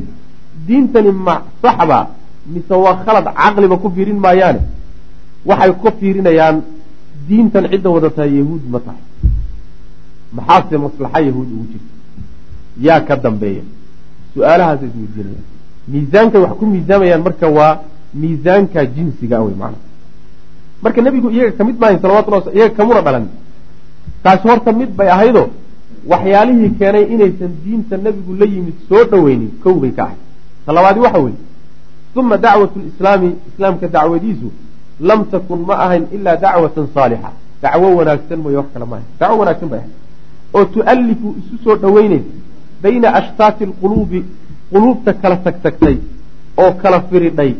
Diintani ma saxba mise waa khalad caqliba ku fiirin maayaane. Waxay ka fiirinayaan diintan cidda wadataa yahuud ma tahay. Maxaase maslaxa yahuud ugu jirta yaa ka dambeeya. Su'aalahaasa isweydiinayaan miisaankay wax ku miisaamayaan marka waa miisaanka jinsiga wey macana marka nebigu iyaga ka mid maahayn salawatullah iyaga kamuna dhalan. Taasi horta mid bay ahaydoo waxyaalihii keenay inaysan diinta nebigu la yimid soo dhoweynin kow bay ka ahayd. Ta labaadi waxa weeye uma dacwatu lislaami islaamka dacwadiisu lam takun ma ahayn ilaa dacwatan saalixa. Dacwo wanaagsan mooye wax kale ma ahayn. Dacwo wanaagsan bay ahayd. Oo tu'allifu isu soo dhoweynaysa bayna ashtaati alquluubi quluubta kala tagtagtay oo kala firidhay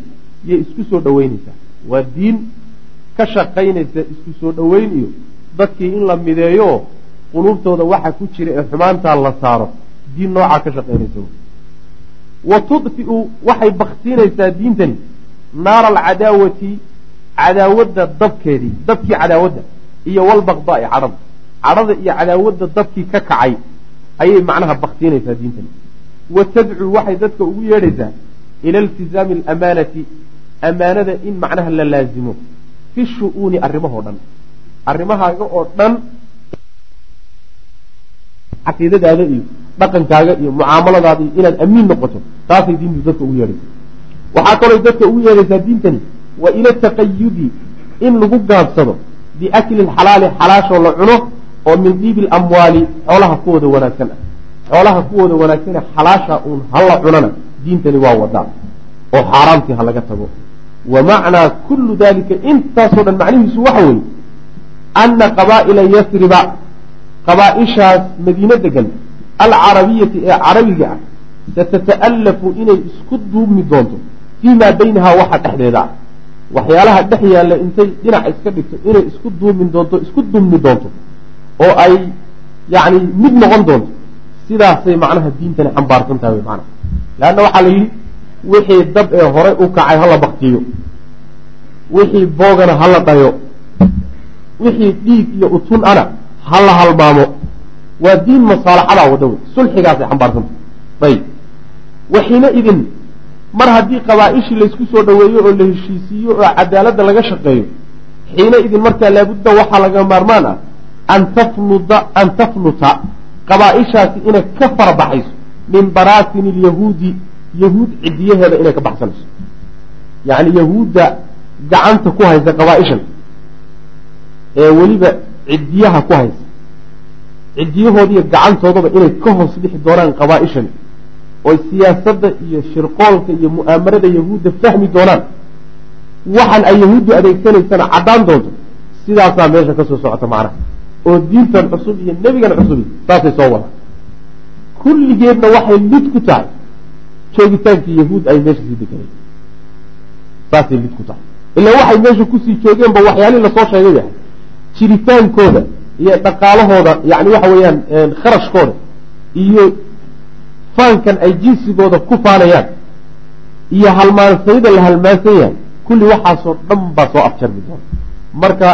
yay isku soo dhoweynaysaa waa diin ka shaqaynaysa isku soo dhoweyn iyo dadkii in la mideeyo quluubtooda waxa ku jira ee xumaantaa la saaro. Diin noocaa ka shaqaynaysa. Wa tudfiu waxay baktiinaysaa diintani. Naara alcadaawati cadaawadda dabkeedii dabkii cadaawadda iyo walbaqdaai cadhada cadhada iyo cadaawadda dabkii ka kacay ayay macnaha baktiinaysaa diintani wa tadcuu waxay dadka ugu yeedhaysaa ila iltizaami alamaanati amaanada in macnaha la laazimo fi shu-uuni arrimahoo dhan. Arrimahaaga oo dhan caqiidadaada iyo dhaqankaaga iyo mucaamaladaada iyo inaad amiin noqoto taasay diintu dadka ugu yeedhaysaa. Waxaa kaloo dadka ugu yeedhaysaa diintani wa ila taqayudi in lagu gaabsado biakli lxalaali xalaashoo la cuno oo min diibi lamwaali xoolaha kuwooda wanaagsan ah xoolaha kuwooda wanaagsane xalaasha uun hala cunana diintani waa wadaa oo xaaraamtii ha laga tago. Wa macnaa kullu dalika intaasoo dhan macnihiisu waxa weeye ana qabaa'ila yasriba qabaa-ishaas madiine degan alcarabiyati ee carabiga ah satata'allafu inay isku duubmi doonto fii maa baynahaa waxa dhexdeeda. Ah waxyaalaha dhex yaalla intay dhinac iska dhigto inay isku duumin doonto isku dummi doonto oo ay yacni mid noqon doonto sidaasay macnaha diintani xambaarsan tahay mana leanna waxaa la yidhi wixii dab ee horay u kacay hala baktiyo wixii boogana hala dhayo. Wixii dhiig iyo utun ana hala halmaamo. Waa diin masaalaxadaa wada wey sulxigaasay xambaarsantahay. Ayib waxiina idin mar haddii qabaa-ishii laysku soo dhoweeyo oo la heshiisiiyo oo cadaaladda laga shaqeeyo xiina idin markaa laabudda waxaa laga maarmaan ah an tafnuda an tafnuta qabaa-ishaasi inay ka farabaxayso min baraatini lyahuudi yahuud cidiyaheeda inay ka baxsanayso yacni yahuudda gacanta ku haysa qabaa-ishan ee weliba cidiyaha ku haysa. Cidiyahoodiiyo gacantoodaba inay ka hoos bixi doonaan qabaa-ishani oy siyaasadda iyo shirqoolka iyo mu'aamarada yahuudda fahmi doonaan. Waxaan ay yahuuddu adeegsanaysana caddaan doonto sidaasaa meesha ka soo socota macnaha oo diintan cusub iyo nebigan cusubi saasay soo wadaan kulligeedna waxay lid ku tahay joogitaankii yahuud ay meesha sii deganay. Saasay lid ku tahay. Ilaa waxay meesha ku sii joogeenba waxyaalihii la soo sheegay yahay jiritaankooda iyo dhaqaalahooda yani waxa weeyaan kharashkooda iyo faankan ay jinsigooda ku faanayaan iyo halmaansayda la halmaansan yahay kulli waxaasoo dhan baa soo afjarmi doona marka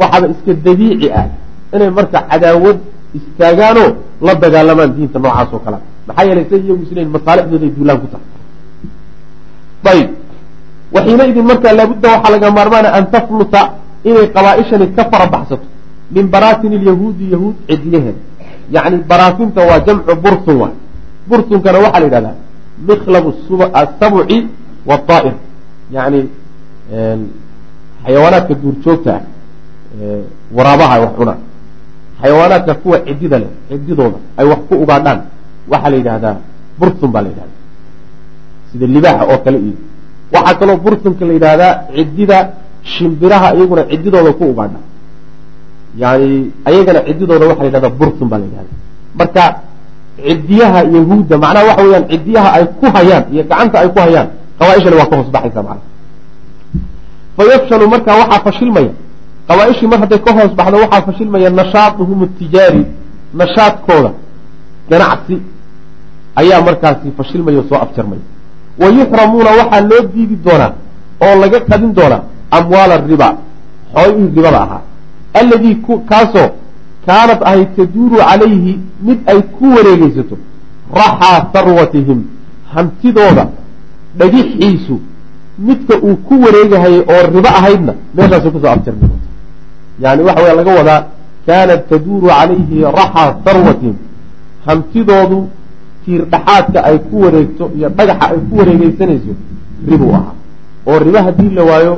waxaaba iska dabiici ah inay marka cadaawad istaagaanoo la dagaalamaan diinta noocaas oo kalea maxaa yeelay say iyagu isleeyiin masaalixdooday duulaan ku tahay. Ayib. Waxiina idin markaa laabudda waxaa laga maarmaana an tafluta inay qabaa-ishani ka farabaxsato min baraatini lyahuudi yahuud cidiyaheeda yacni baraatinta waa jamcu burtun waay. Burtunkana waxaa la yidhahdaa mikhlab asabuci waaa'ir yani xayawaanaadka duurjoogta ah waraabaha wax cunaa xayawaanaadka kuwa cidida leh cididooda ay wax ku ugaadhaan waxaa la yidhahdaa burtun baa la yidhahdaa sida libaaxa oo kale iyo waxaa kaloo burtunka la yidhaahdaa cidida shimbiraha iyaguna cididooda ku ugaadha yani ayagana cididooda waxaa la yidhahdaa burtun baa la yidhahdaa marka cidiyaha yahuudda macnaha waxa weyaan cidiyaha ay ku hayaan iyo gacanta ay ku hayaan qabaa-ishani waa ka hoos baxaysa macnaha fayafshalu markaa waxaa fashilmaya qabaa-ishii mar hadday ka hoos baxdo waxaa fashilmaya nashaatuhum atijaari nashaadkooda ganacsi ayaa markaasi fashilmaya o soo afjarmaya wa yuxramuuna waxaa loo diidi doonaa oo laga qadin doonaa amwaala riba xoolihii ribada ahaa. Alladii kaasoo kaanad ahayd taduuru calayhi mid ay ku wareegeysato raxaa sarwatihim hantidooda dhagixiisu midka uu ku wareegahayay oo ribo ahaydna meeshaasay ku soo doonta yani waxa weya laga wadaa kaanat taduuru calayhi raxaa sarwatihim hantidoodu tiir dhaxaadka ay ku wareegto iyo dhagaxa ay ku wareegeysanayso ribuu ahaa oo ribo haddii la waayo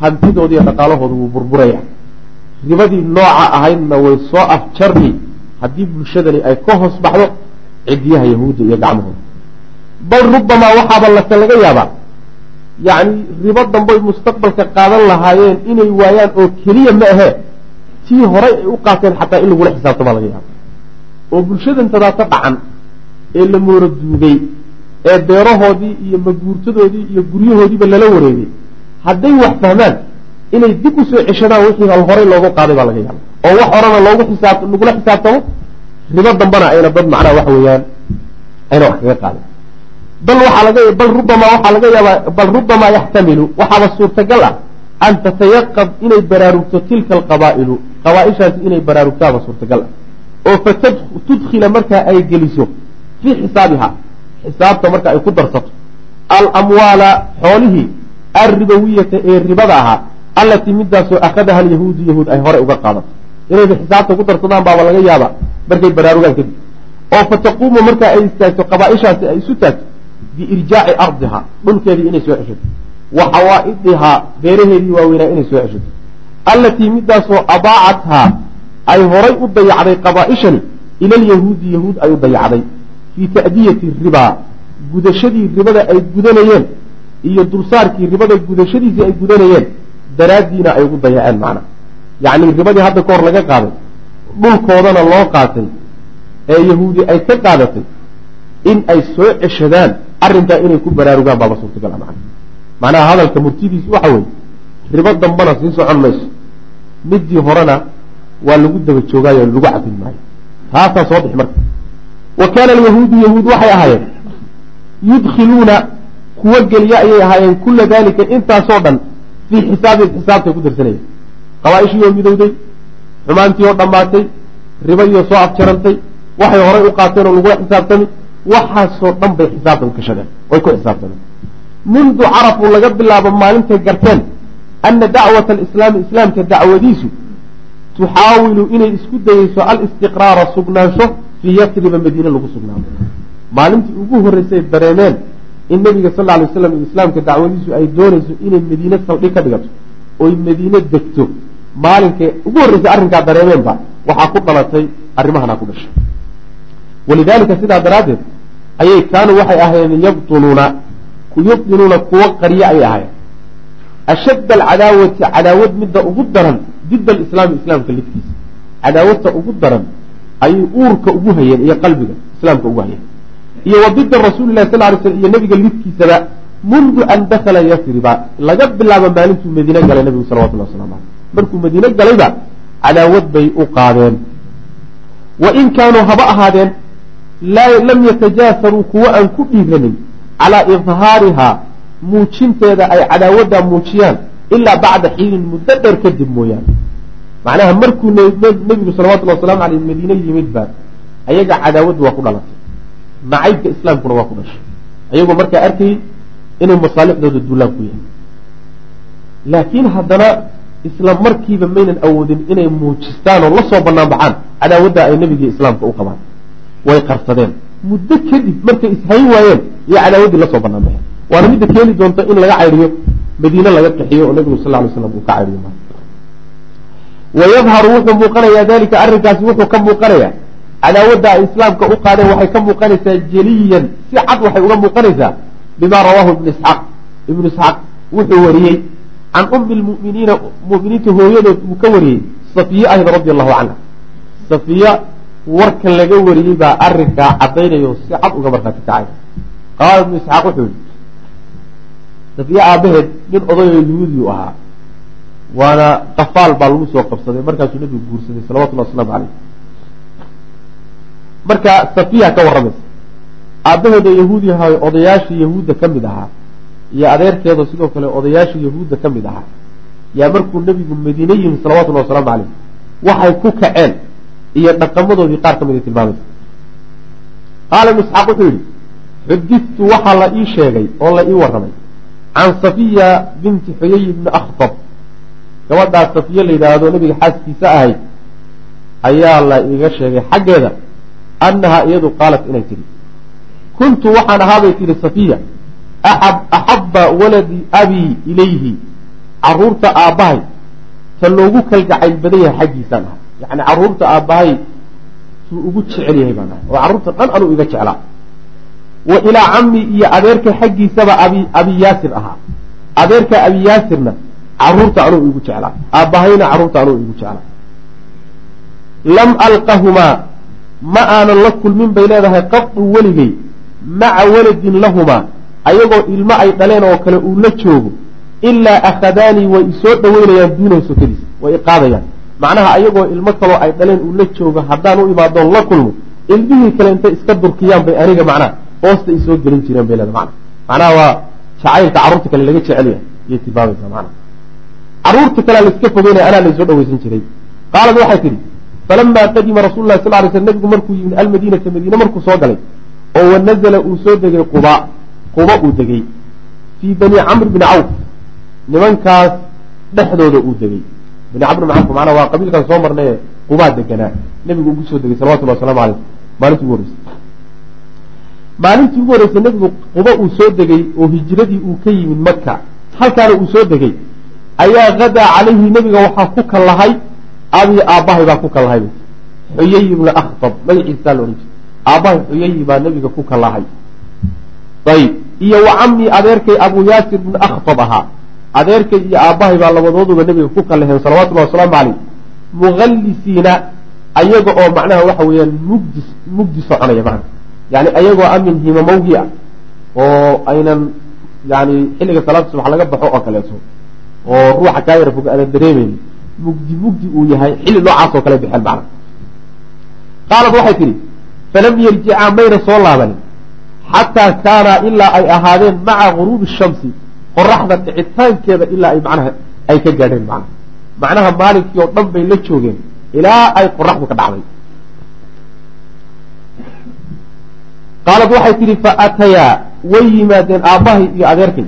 hantidooda iyo dhaqaalahooda wuu burburaya. Ribadii nooca ahaydna way soo afjarmi haddii bulshadani ay ka hoos baxdo cidiyaha yahuudda iyo gacmahooda. Bal rubamaa waxaaba lase laga yaabaa yacni ribo damboy mustaqbalka qaadan lahaayeen inay waayaan oo keliya ma ahee tii horay ay u qaateen xataa in lagula xisaabtamaa laga yaaba oo bulshadan tadaata dhacan ee la moora duugay ee beerahoodii iyo maguurtadoodii iyo guryahoodiiba lala wareegay hadday wax fahmaan inay dib u soo ceshadaan wixii hal horay loogu qaaday baa laga yaaba oo wax horena loogu xisaab lagula xisaabtamo ribo dambana ayna dad macnaha waxa weeyaan ayna wax kaga qaadin bal waxaa laga bal rubamaa waxaa laga yaabaa bal rubamaa yaxtamilu waxaaba suurtagal ah an tatayaqad inay baraarugto tilka alqabaa'ilu qabaa-ishaasi inay baraarugtaaba suurtagal ah. oo fatudkhila markaa ay geliso fii xisaabiha xisaabta marka ay ku darsato alamwaala xoolihii alribawiyata ee ribada ahaa allatii midaasoo akhadaha alyahuudu yahuud ay horey uga qaadato. inayba xisaabta ku darsadaan baaba laga yaaba markay baraarugaan kadib. oo fataquumu markaa ay istaagto qabaa-ishaasi ay isu taagto biirjaaci ardiha dhulkeedii inay soo ceshato wa xawaa'idihaa beeraheedii waaweynaa inay soo ceshato allatii midaasoo adaacathaa ay horay u dayacday qabaa-ishani ila alyahuudi yahuud ay u dayacday fii ta'diyati ribaa gudashadii ribada ay gudanayeen iyo dulsaarkii ribada gudashadiisii ay gudanayeen daraaddiina ay ugu dayaceen macna yacni ribadii hadda ka hor laga qaaday dhulkoodana loo qaatay ee yahuudi ay ka qaadatay in ay soo ceshadaan arrinkaa inay ku baraarugaan baaba suurtagal macna macnaha hadalka murtidiisu waxa weeye ribo dambana sii socon mayso. Midii horena waa lagu daba joogaayo lagu cabin maayo. Taasaa soo bixi marka. Wa kaana alyahuudu yahuud waxay ahaayeen yudkhiluuna kuwa geliya ayay ahaayeen kula dalika intaasoo dhan fii xisaabihim xisaabtay ku darsanayeen. Qabaa-ishii oo midowday xumaantii oo dhammaatay ribadiioo soo afjarantay waxay horay u qaateen oo lagula xisaabtami waxaasoo dhan bay xisaabta u gashadeen way ku xisaabtameen mundu carafuu laga bilaabo maalintay garteen ana dacwata alislaami islaamka dacwadiisu tuxaawilu inay isku dayeyso alistiqraara sugnaansho fii yasriba madiine lagu sugnaado. Maalintii ugu horreysay dareemeen in nabiga sal alay waslam iyo islaamka dacwadiisu ay doonayso inay madiine saldhig ka dhigato oy madiine degto. Maalinkay ugu horreysay arrinkaa dareemeenba waxaa ku dhalatay arrimahanaa ku dhashay walidaalika sidaa daraaddeed ayay kaanuu waxay ahaayeen yabtuluuna yubdiluuna kuwo qaryo ayay ahaayeen ashadda alcadaawati cadaawad midda ugu daran dida alislaami islaamka lidkiisa cadaawadta ugu daran ayay uurka ugu hayeen iyo qalbiga islaamka ugu hayeen iyo wa dida rasuuli lahi sal lay slm iyo nabiga lidkiisaba mundu an dakala yasriba laga bilaabo maalintuu madiine galay nabigu salawatullah waslamu aleyh markuu madiine galayba cadaawad bay u qaadeen wa in kaanuu haba ahaadeen lam yatajaasaruu kuwo aan ku dhiiranin calaa idhaarihaa muujinteeda ay cadaawaddaa muujiyaan ilaa bacda xiinin muddo dheer kadib mooyaane macnaha markuu nebigu salawatullhi wasalaamu aleyh madiine yimid baa ayaga cadaawaddu waa ku dhalatay nacaybka islaamkuna waa ku dhashay ayagoo markaa arkayay inay masaalixdooda duulaan ku yahay laakiin haddana isla markiiba maynan awoodin inay muujistaan oo la soo banaan baxaan cadaawadda ay nebigii islaamka u qabaan way qarsadeen. Muddo kadib markay ishayn waayeen iyo cadaawaddii la soo banaan baxeen. Waana midda keeni doonta in laga cayriyo madiine laga qixiyo oo nebigu sal lay slam uu ka cayriyo wayadharu wuxuu muuqanayaa dalika arrinkaasi wuxuu ka muuqanayaa cadaawadda ay islaamka u qaadeen waxay ka muuqanaysaa jeliyan. Si cad waxay uga muuqanaysaa bima rawaahu ibnu isxaaq ibnu isxaaq wuxuu wariyey can ummi lmuminiina muminiinta hooyadood uu ka wariyey safiye ahayd radi allahu canha safiya warkan laga wariyey baa arrinkaa caddaynayo si cad uga markhaati kacay. Qaala ibnu isxaaq wuxuu yihi safiye aabaheed nin odayo yuhuudi u ahaa waana qafaal baa lagu soo qabsaday markaasuu nebigu guursaday salawatullahi wasalaamu caleyh marka safiya ka warramaysa aabaheeda yahuudi ahaa odayaashii yahuudda ka mid ahaa iyo adeerkeeda sidoo kale odayaashii yahuudda ka mid ahaa yaa markuu nebigu madiine yimi salawatullahi wasalaamu caleyh waxay ku kaceen iyo dhaqamadoodii qaar ka mid ay tilmaamaysa qaala ibnu isxaaq wuxuu yidhi xudidtu waxaa la ii sheegay oo la ii warramay can safiya binti xuyay ibni akhtab. Gabadhaas safiye la yidhaahdo nebiga xaaskiisa ahayd ayaa la iiga sheegay xaggeeda annahaa iyadu qaalat inay tidhi kuntu waxaan ahaabay tidhi safiya axabba waladi abii ilayhi carruurta aabbahay ta loogu kalgacayl badan yahay xaggiisaan ahay yacni carruurta aabbahay suu ugu jecel yahay ahay oo carruurta dhan anuu iga jeclaa. Wa ilaa cammi iyo adeerka xaggiisaba abi abi yaasir ahaa. Adeerka abiyaasirna carruurta anuu igu jeclaa. Aabbahayna carruurta anuu igu jeclaa. Lam alqahumaa ma aanan la kulmin bay leedahay qadu weligay maca waladin lahumaa ayagoo ilmo ay dhaleen oo kale uu la joogo ilaa akhadaanii way isoo dhaweynayaan duunahu sokadiisa way iqaadayaan macnaha ayagoo ilmo kaloo ay dhaleen uu la joogo haddaan u imaadoon la kulmo ilmihii kale intay iska durkiyaan bay aniga macnaha hoosta isoo gelin jireen bay leedahay. Macna macnaha waa jacaylka carruurta kale laga jecelyahay iyay tilmaamaysaa macnaha. Carruurta kalea laiska fogeynaya anaa laysoo dhaweysan jiray. Qaalad waxay tidhi falamaa qadima rasul lahi sal ly sl nabigu markuu yimid almadiinata madiine markuu soo galay oo wanazala uu soo degay quba quba uu degay fii bani camr bni cawf nimankaas dhexdooda uu degay camr bn cawf macnaa waa qabiilkan soo marnaye qubaa deganaa. Nebigu ugu soo degay salawatullah waslamu aleyh maalintii ugu horreysay. Maalintii ugu horreysay nebigu quba uu soo degay oo hijradii uu ka yimid maka halkaana uu soo degay. Ayaa hadaa calayhi nebiga waxaa ku kallahay abii aabbahay baa ku kallahay xuyay ibna akhtab magaciisaa la odhan jiray aabbahay xuyayi baa nebiga ku kallahay ayib iyo wa camii adeerkay abuu yaasir ibna akhtab ahaa adeerkay iyo aabbahay baa labadooduba nebiga ku kallaheen salawatullahi wasalaamu caleyh mukhallisiina ayaga oo macnaha waxa weeyaan mugdi mugdi soconaya macna. Yani ayagoo amin himamowgi ah oo aynan yani xilliga salaada subax laga baxo oo kaleeto oo ruuxa kaa yara fog aada dareemeyn mugdi mugdi uu yahay xilli noocaas oo kale bixeen macna. Qaalad waxay tidhi falam yarjicaa mayna soo laabanin xataa kaanaa ilaa ay ahaadeen maca guruubi shamsi qoraxda dhicitaankeeda ilaa ay macnaha ay ka gaadheen macnaha macnaha maalinkii oo dhan bay la joogeen ilaa ay qoraxdu ka dhacday. Qaalad waxay tidhi fa atayaa way yimaadeen aabbahay iyo adeerkay.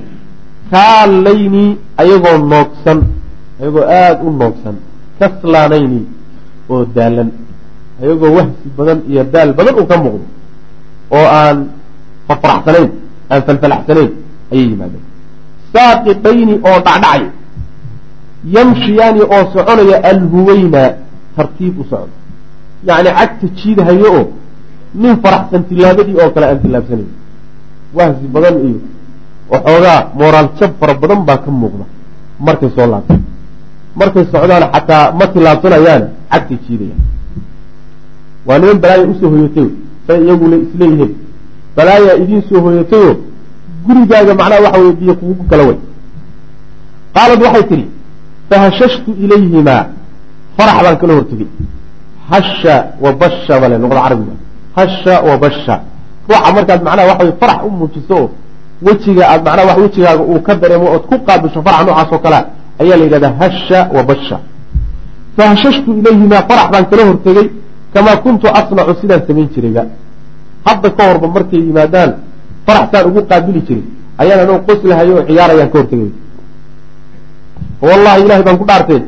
Kaallaynii ayagoo noogsan ayagoo aada u noogsan. Kaslaanayni oo daalan ayagoo wahsi badan iyo daal badan uu ka muuqdo. Oo aan farfaraxsanayn aan falfalaxsanayn ayay yimaadeen saaqitayni oo dhacdhacay. Yamshiyaani oo soconaya alhuweyna tartiib u socdo. Yacni cagta jiidahayo oo nin faraxsan tilaabadii oo kale aan tilaabsanayn wahsi badan iyo waxoogaa mooraal jab fara badan baa ka muuqda markay soo laabta markay socdaan xataa ma tilaabsanayaan cagtay jiidayaan waa niman balaaya u soo hoyatay say iyaguna isleeyihiin. Balaayaa idiin soo hoyatayoo gurigaaga macnaha waxa weye biyo kugu kala way qaalad waxay tidhi fahashashtu ilayhimaa farax baan kala hortegey. Hasha wa basha bale luqada carabiga. Hasha wa basha. Ruuxa markaad macnaha waxa wey farax u muujiso oo wejiga aad macnaha wax wejigaaga uu ka dareemo ood ku qaabisho faraxa noocaas oo kalea ayaa la yidhahdaa hasha wa basha. Fahashashtu ilayhimaa farax baan kala hortegey kamaa kuntu asnacu sidaan samayn jirayba. Hadda ka horba markay yimaadaan faraxsaan ugu qaabili jiray ayaan anoo qoslahayo oo ciyaarayaan ka hortegay wallahi ilahay baan ku dhaartee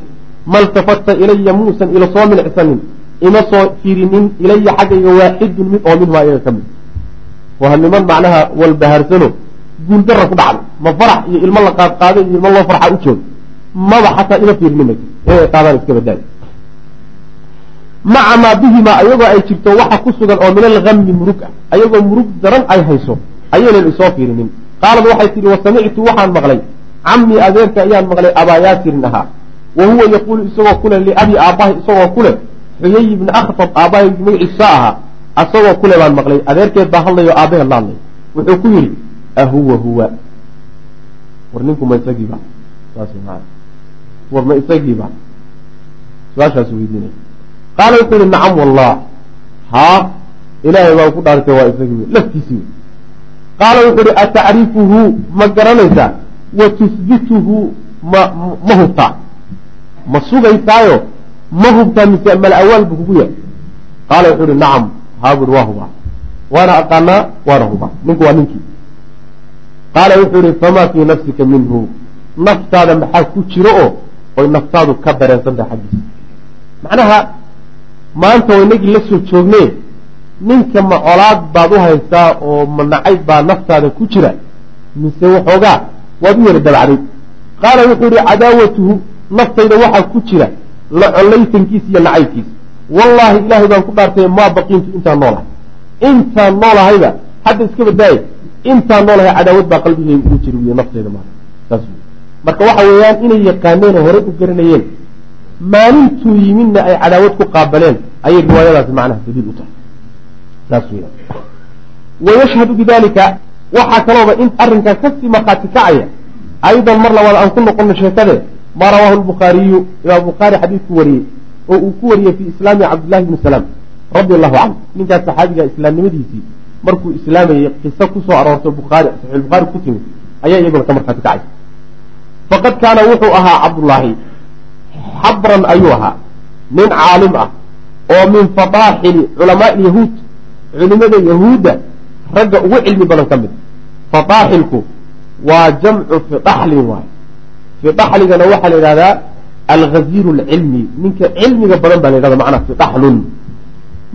maltafata ilaya muusan ila soo milicsanin ima soo firinin ilaya xaggayga waaxidun mid oo minhumaa iyaga ka mid. Waa niman macnaha walbahaarsano guuldara ku dhacday. Ma farax iyo ilmo la qaadqaaday iyo ilmo loo farxa u joog. Maba xataa ima fiirinin ma inay qaadaan iska badaay maca maa bihimaa ayagoo ay jirto waxa ku sugan oo min algami murug ah ayagoo murug daran ay hayso ayaynan isoo fiirinin. Qaalad waxay tihi wasamictu waxaan maqlay. Camii adeerka ayaan maqlay abaa yaasirin ahaa. Wa huwa yaquulu isagoo kule liabi aabbahay isagoo kule. Xuyay ibni akhtab aabbahay magaciisa ahaa. Asagoo kule baan maqlay. Adeerkeed baa hadlayo aabbaheed la hadlay. Wuxuu ku yidhi ahuwa huwa. War ninku ma isagiiba war ma isagiiba su'aashaas weydiinay qaala wuxuu yihi nacam wallah. Haa ilaahay baan ku dhaartay waa isagii. Laftiisii qaala wuxuu yihi atacrifuhu ma garanaysaa? Wa tusbituhu ma ma hubtaa? Ma sugaysaayo? Ma hubtaa mise mal awaal buu kugu yahay? Qaala wuxuu yihi nacam haa buri waa hubaa. Waana aqaanaa waana hubaa. Ninku waa ninkii. Qaala wuxuu yihi famaa fii nafsika minhu? Naftaada maxaa ku jiro oo oy naftaadu ka dareensantaha xaggiisa macnaha maanta oo inagii la soo ninka ma colaad baad u haysaa oo ma nacayb baa naftaada ku jira mise waxoogaa waad u yara dabacday. Qaala wuxuu yihi cadaawatuhu naftayda waxaa ku jira la collaytankiisa iyo nacaybkiisa wallaahi ilaahay baan ku dhaartay maa baqiintu intaan noolahay. Intaan noolahayba hadda iska badaaye intaan noolahay cadaawad baa qalbigayga ugu jira wiy naftayda saas marka waxa weeyaan inay yaqaaneen oo horey u garanayeen maalintuu yimidna ay cadaawad ku qaabaleen ayay riwaayadaasi macnaha daliil u tahay wayashhadu bidalika waxaa kalooba in arrinkaa ka sii markhaati kacaya aydan mar labaad aan ku noqono sheekade maa rawaahu lbukhaariyu imaam bukhaari xadiidku wariyey oo uu ku wariyey fi islaami cabdillahi bni salaam radi allahu canhu. Ninkaas saxaabiga islaamnimadiisii markuu islaamayey qiso aroortay bukhaari saxiixulbukhaari ku timid ayaa iyaguna ka markhaati kacay. Faqad kaana wuxuu ahaa cabdullaahi xabran ayuu ahaa nin caalim ah oo min fataaxili culamaai yahuud culimada yahuudda ragga ugu cilmi badan ka mid. Fataaxilku waa jamcu fidaxlin waay fidaxligana waxaa la yidhahdaa alghaziiru alcilmi ninka cilmiga badan baa la yhahda macnaa fidaxlun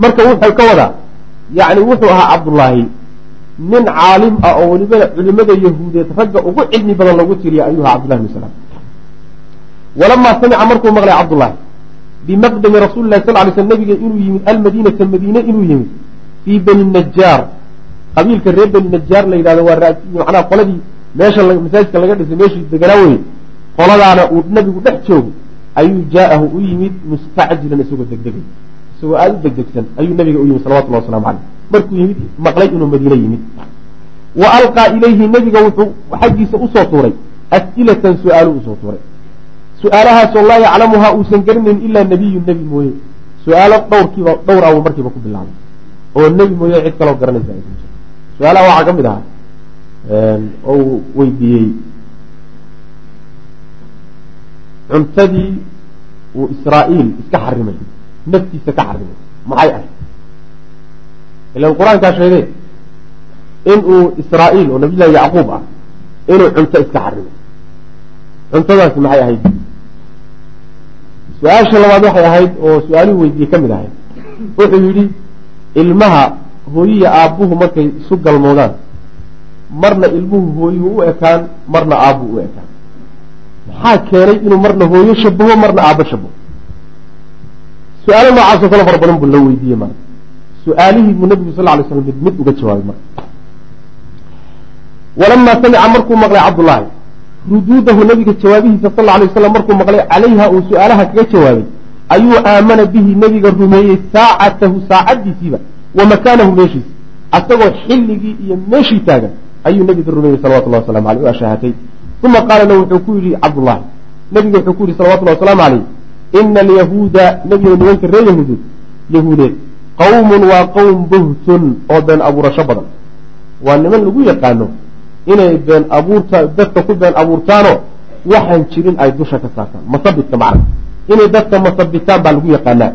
marka wuxuu ka wadaa yacni wuxuu ahaa cabdullaahi nin caalim ah oo weliba culimada yahuudeed ragga ugu cilmi badan lagu tiriya ayuu ahaa cabdullahi bn salaam. Walamaa samica markuu maqlay cabdullaahi bimaqdami rasuuli sal ly sl nabiga inuu yimid almadiinata madiine inuu yimid fii bani najaar qabiilka reer bani najaar la yidhahdo waa macnaha qoladii meesha masaajidka laga dhisay meeshii deganaa weye qoladaana uu nabigu dhex joogo ayuu jaa'ahu u yimid mustacjilan isagoo degdegay. Isagoo aada u degdegsan ayuu nabiga u yimid salawatullahi waslamu caleyh markuu yimid maqlay inuu madiine yimid. Wa alqaa ilayhi nebiga wuxuu xaggiisa u soo tuuray as'ilatan su'aalu u soo tuuray. Su'aalahaasoo laa yaclamuhaa uusan garanayn ilaa nebiyu nebi mooye. Su'aalo dhowrkiiba dhowr abuu markiiba ku bilaabay oo nebi mooye cid kaloo garanaysa su'aalaha waxaa ka mid ahaa oo uu weydiiyey cuntadii uu israa'iil iska xarimay naftiisa ka xarimay maxay ahayd? Ilan qur'aankaa sheegay inuu israa'iil oo nabiyullahi yacquub ah inuu cunto iska xarimay. Cuntadaasi maxay ahayd? Su'aasha labaad waxay ahayd oo su'aaluhu weydiiyey ka mid ahayd wuxuu yidhi ilmaha hooyiya aabbuhu markay isu galmoodaan. Marna ilmuhu hooyuhu u ekaan marna aabbuhu u ekaan. Maxaa keenay inuu marna hooyo shabaho marna aabbo shabaho su'aalo noocaasoo kale fara badan buu la weydiiyey marka. Su'aalihii buu nabigu sal lay slam mid mid uga jawaabay marka. Walamaa samica markuu maqlay cabdullaahi ruduudahu nabiga jawaabihiisa sal lay waslam markuu maqlay calayha uu su'aalaha kaga jawaabay ayuu aamana bihi nebiga rumeeyey saacatahu saacaddiisiiba wa makaanahu meeshiisa asagoo xilligii iyo meeshii taagan ayuu nebiga rumeeyey salawatullahi waslamu aleyh waa shaahatay uma qaalana wuxuu ku yidhi cabdullaahi. Nebiga wuxuu ku yidhi salawatullahi wasalaamu caleyh ina alyahuuda nebiga nimanka reer yahuudeed yahuudeed qawmun waa qowm buhtun oo been abuurasho badan. Waa niman lagu yaqaano inay been abuurta dadka ku been abuurtaanoo waxaan jirin ay dusha ka saartaan. Masabidka macna inay dadka masabitaan baa lagu yaqaanaa.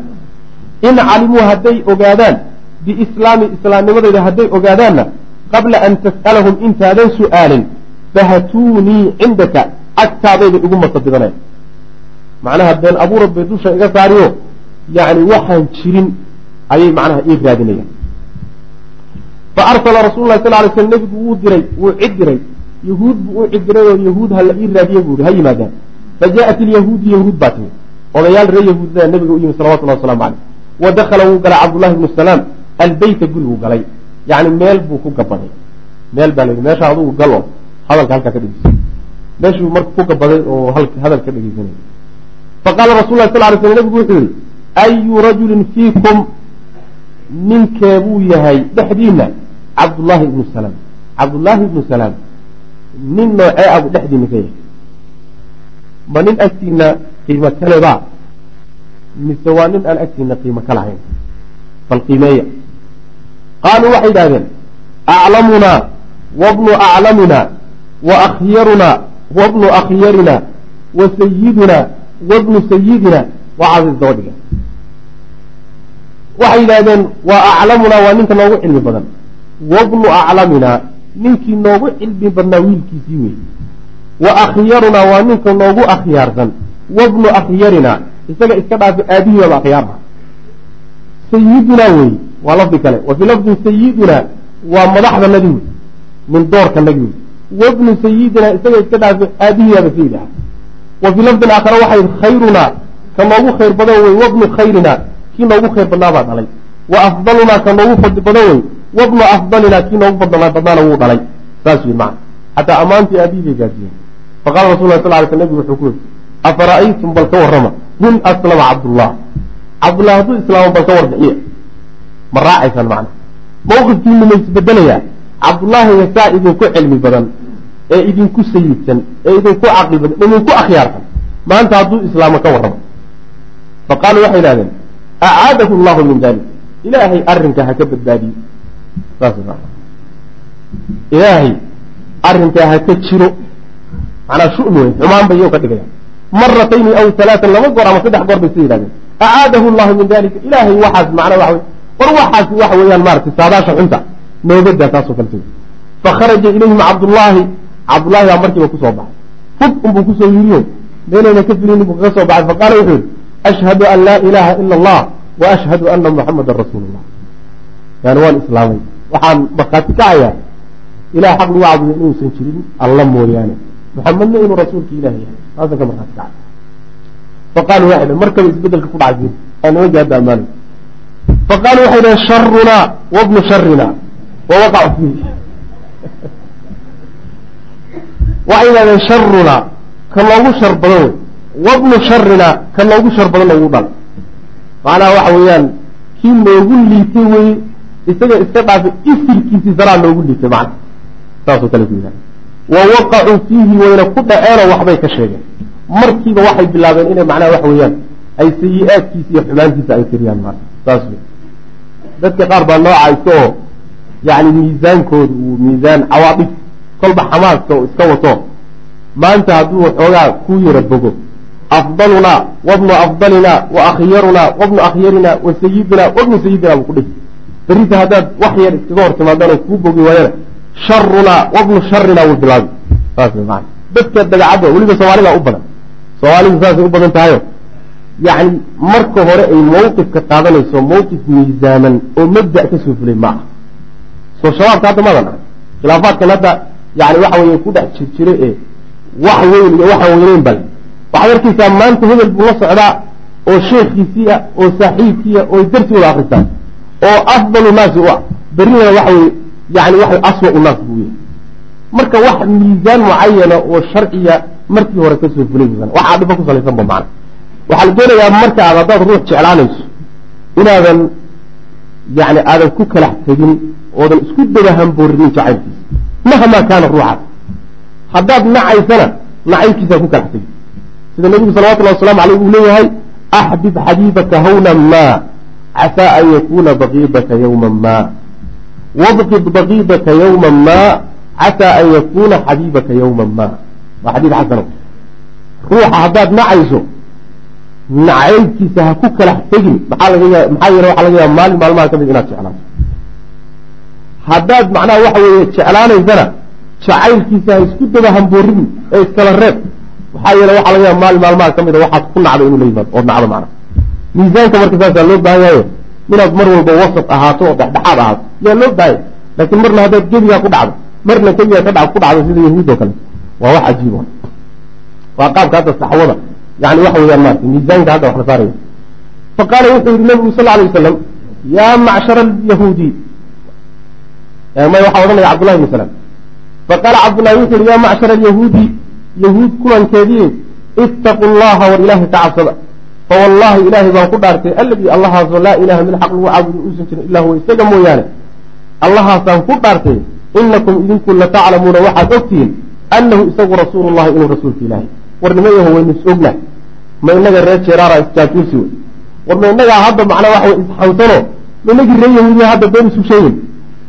In calimuu hadday ogaadaan biislaami islaamnimadayda hadday ogaadaanna qabla an tas'alahum intaadan su'aalin fahatuunii cindaka agtaadayda igu masabidanaya macnaha been abuura bay dusha iga saariyo yacni waxaan jirin ayay macnaha ii raadinayaan. Fa arsala rasul lah sal lay sl nebigu wuu diray wuu cid diray yahuud buu u cid diray oo yahuud hala ii raadiye buu ha yimaadaan. Fa jaaءat ilyahuudu yahuud baa timid odayaal reer yahuudada nebiga u yimid salawatullahi waslamu caleyh wa dakhala wuu galay cabdullahi bnu salaam albeyta guriguu galay. Yacni meel buu ku gabaday meel baa layidhi meesha adugu galo. Hadalka halkaa ka dhegeysa meeshuu marka ku gabaday oo hadal ka dhegeysanay faqaala rasul lah sal lay sl nebigu wuxuu yihi ayu rajulin fiikum ninkee buu yahay dhexdiina? Cabdullaahi ibnu salaam. Cabdullaahi ibnu salaam nin noocee abu dhexdiina ka yahay? Ma nin agtiina qiimo kalebaa mise waa nin aan agtiina qiimo ka lahayn bal qiimeeya qaaluu waxay yidhahdeen aclamunaa wabnu aclamina wa akhyarunaa wabnu akhyarina wa sayidunaa wabnu sayidina waxaas daba dhiga waxay yidhahdeen waa aclamunaa waa ninka noogu cilmi badan. Wabnu aclaminaa ninkii noogu cilmi badnaa wiilkiisii wey wa akhyarunaa waa ninka noogu akhyaarsan wabnu akhyarinaa isaga iska dhaafa aabihiibaaba akhyaarha sayidunaa wey waa lafdi kale. Wa fii lafdin sayidunaa waa madaxdanadi wey min doorkanagi wey. Wabnu sayidinaa isaga iska dhaafa aabihiibaaba sayid aha wa fii lafdin aakhara waxay khayrunaa ka noogu khayr badan wey wabnu khayrinaa kii noogu khayr badnaabaa dhalay. Wa afdalunaa ka noogu fadli badan wey wabnu afdalinaa kii noogu fadl badnaana wuu dhalay. Saas wey macana xataa ammaantii aabihii bay gaadsiiyeen faqala rasul lah sal ly sl nebigu wuxuu ku yiri afara'aytum bal ka warrama in aslama cabdullah cabdullah hadduu islaamo bal ka warbixiya ma raacaysaan macna mawqifkiinu ma isbedelayaa cabdullaahiga saa idinku cilmi badan ee idinku sayidsan ee idinku caqli badan idinku akhyaarsan maanta hadduu islaamo ka warramo fa waxay idhahdeen acaadahu allahu min dalik ilaahay arrinka ha ka badbaadiyo saas ilaahay arrinkaa ha ka jiro macnaa shumi wey xumaan bay iyago ka dhigayaan maratayni aw halaatan laba goor ama saddex goor bay sa yidhahdeen. Acaadahu llahu min dalika ilaahay waxaas macnaa wey war waxaas waxa weeyaan maratay saadaasha xunta noogadaa taasoo kale tegi. Fakharaja ilayhim cabdullaahi cabdullaahi baa markiiba ku soo baxay. Fug unbuu ku soo yiriyo meelayna ka filini buu kaga soo baxay. Faqaala wuxuu yihi ashhadu an laa ilaaha ila allah wa ashhadu ana muxamadan rasuulu llah yani waan islaamay. Waxaan markhaati kacayaa ilah xaq lagu caabudo inuusan jirin alla mooyaane muxamedna inuu rasuulka ilahi yahay. Taasan ka markhaati kacay. Faqaaluu waxay dhhen markaba isbeddelka ku dhacay. Aa nimanka hadda ammaanay faqaaluu waxay dhaheen sharunaa wabnu sharina wawaqacu fiihi waxay yidhahdeen sharunaa ka loogu shar badan wey wabnu sharina ka loogu shar badan loogu dhal macnaha waxa weeyaan kii loogu liitay weye isaga iska dhaafay isirkiisii saraa loogu liitay macna saasoo kale ku yidhahda wa waqacuu fiihi wayna ku dhaceenoo waxbay ka sheegeen markiiba waxay bilaabeen inay macnaha waxa weeyaan ay sayi-aadkiisa iyo xumaantiisa ay tiriyaan maana saas wey dadka qaar baa nooca iska oo yani miisaankooda uu miisaan cawaadif kolba xamaaska iska wato maanta hadduu waxoogaa ku yara bogo afdalunaa wabnu afdalinaa wa akhyarunaa wabnu akhyarina wa sayidinaa wabnu sayidinaa buu ku dhihi berrita haddaad wax yar iskaga hor timaadaan oo kuu bogi waayana sharunaa wabnu sharinaa wuu maana dadka dagacadda weliba soomaalida u badan. Soomaalidu saasay u badan tahayo yacni marka hore ay mawqifka qaadanayso mawqif miisaaman oo mabda ka soo fulay ma aha soo shabaabka hadda madan arag khilaafaadkan hadda yani waxa weeye ku dhex jir jira ee wax weyn iyo waxaan weyneyn bale waxaad arkaysaa maanta hebel buu la socdaa oo sheekhiisii ah oo saaxiibkii ah oo darsi wada akristaan oo afdalu naasi u ah. Berrina waxa weye yani waxa aswa naas buu yahay marka wax miisaan mucayana oo sharciya markii hore ka soo fulay waxaa dhibo ku salaysan ba macna. Waxaa la doonayaa marka aad haddaad ruux jeclaanayso inaadan yani aadan ku kalax tegin oodan isku daba hamboorinin jacaylkiisa. Mahmaa kaana ruuxaas? Haddaad nacaysana nacaybkiisaa ku kalax tegin. Sida nabigu salawatullahi waslamu aleyh uu leeyahay axbib xabiibaka hawnan ma casaa an yakuna baqiidaka yawman ma wabqid baqiidaka yawman ma casaa an yakuna xabiibaka yawman ma waa xadiid xasano ruuxa haddaad nacayso nacaybkiisa ha ku kalax tegin maxaa laga ya maxaa yeele waxaa laga yaaba maalin maalmaha ka mid inaad jeclaato haddaad macnaha waxa weeye jeclaanaysana jacaylkiisa ha isku daba hamboorin ee iskala reeb maxaa yeele waxaa laga yaaba maalin maalmaha ka mid a waxaad ku nacdo inuu la yimaado ood nacdo macna miisaanka marka saasaa loo baahan yahayo inaad mar walba wasat ahaato oo dhexdhexaad ahaato yaa loo baahanya laakiin marna haddaad gebigaa ku dhacdo marna gebigaa ka ku dhacdo sida yahuud oo kale. Waa wax cajiib waa qaabka hadda saxwada yani waxa weyaan maarata miisaanka hadda wax la saaraya faqaala wuxuu yihi nabigu sal alay wasalam yaa macshara alyahuudi. May waxaa odhanaya cabdullahi bn salam faqaala cabdullahi wuxuu yihi yaa macshara alyahuudi yahuud kulankeedii ittaqu llaha war ilaahay ka cabsada fawallahi ilaahay baan ku dhaartay alladii allahaasoo laa ilaha mid xaq lagu caabudo uusan jirin illa huwa isaga mooyaane allahaasaan ku dhaartay inakum idinku lataclamuuna waxaad ogtihiin anahu isagu rasuulu llahi inuu rasuulka ilaahay war nima yaho waynu is ognahay ma inaga reer jeeraara isjaajuusi wey war ma inagaa hadda macnaa waxa isxansano ma inagii reer yahuudiya hadda been isu sheegin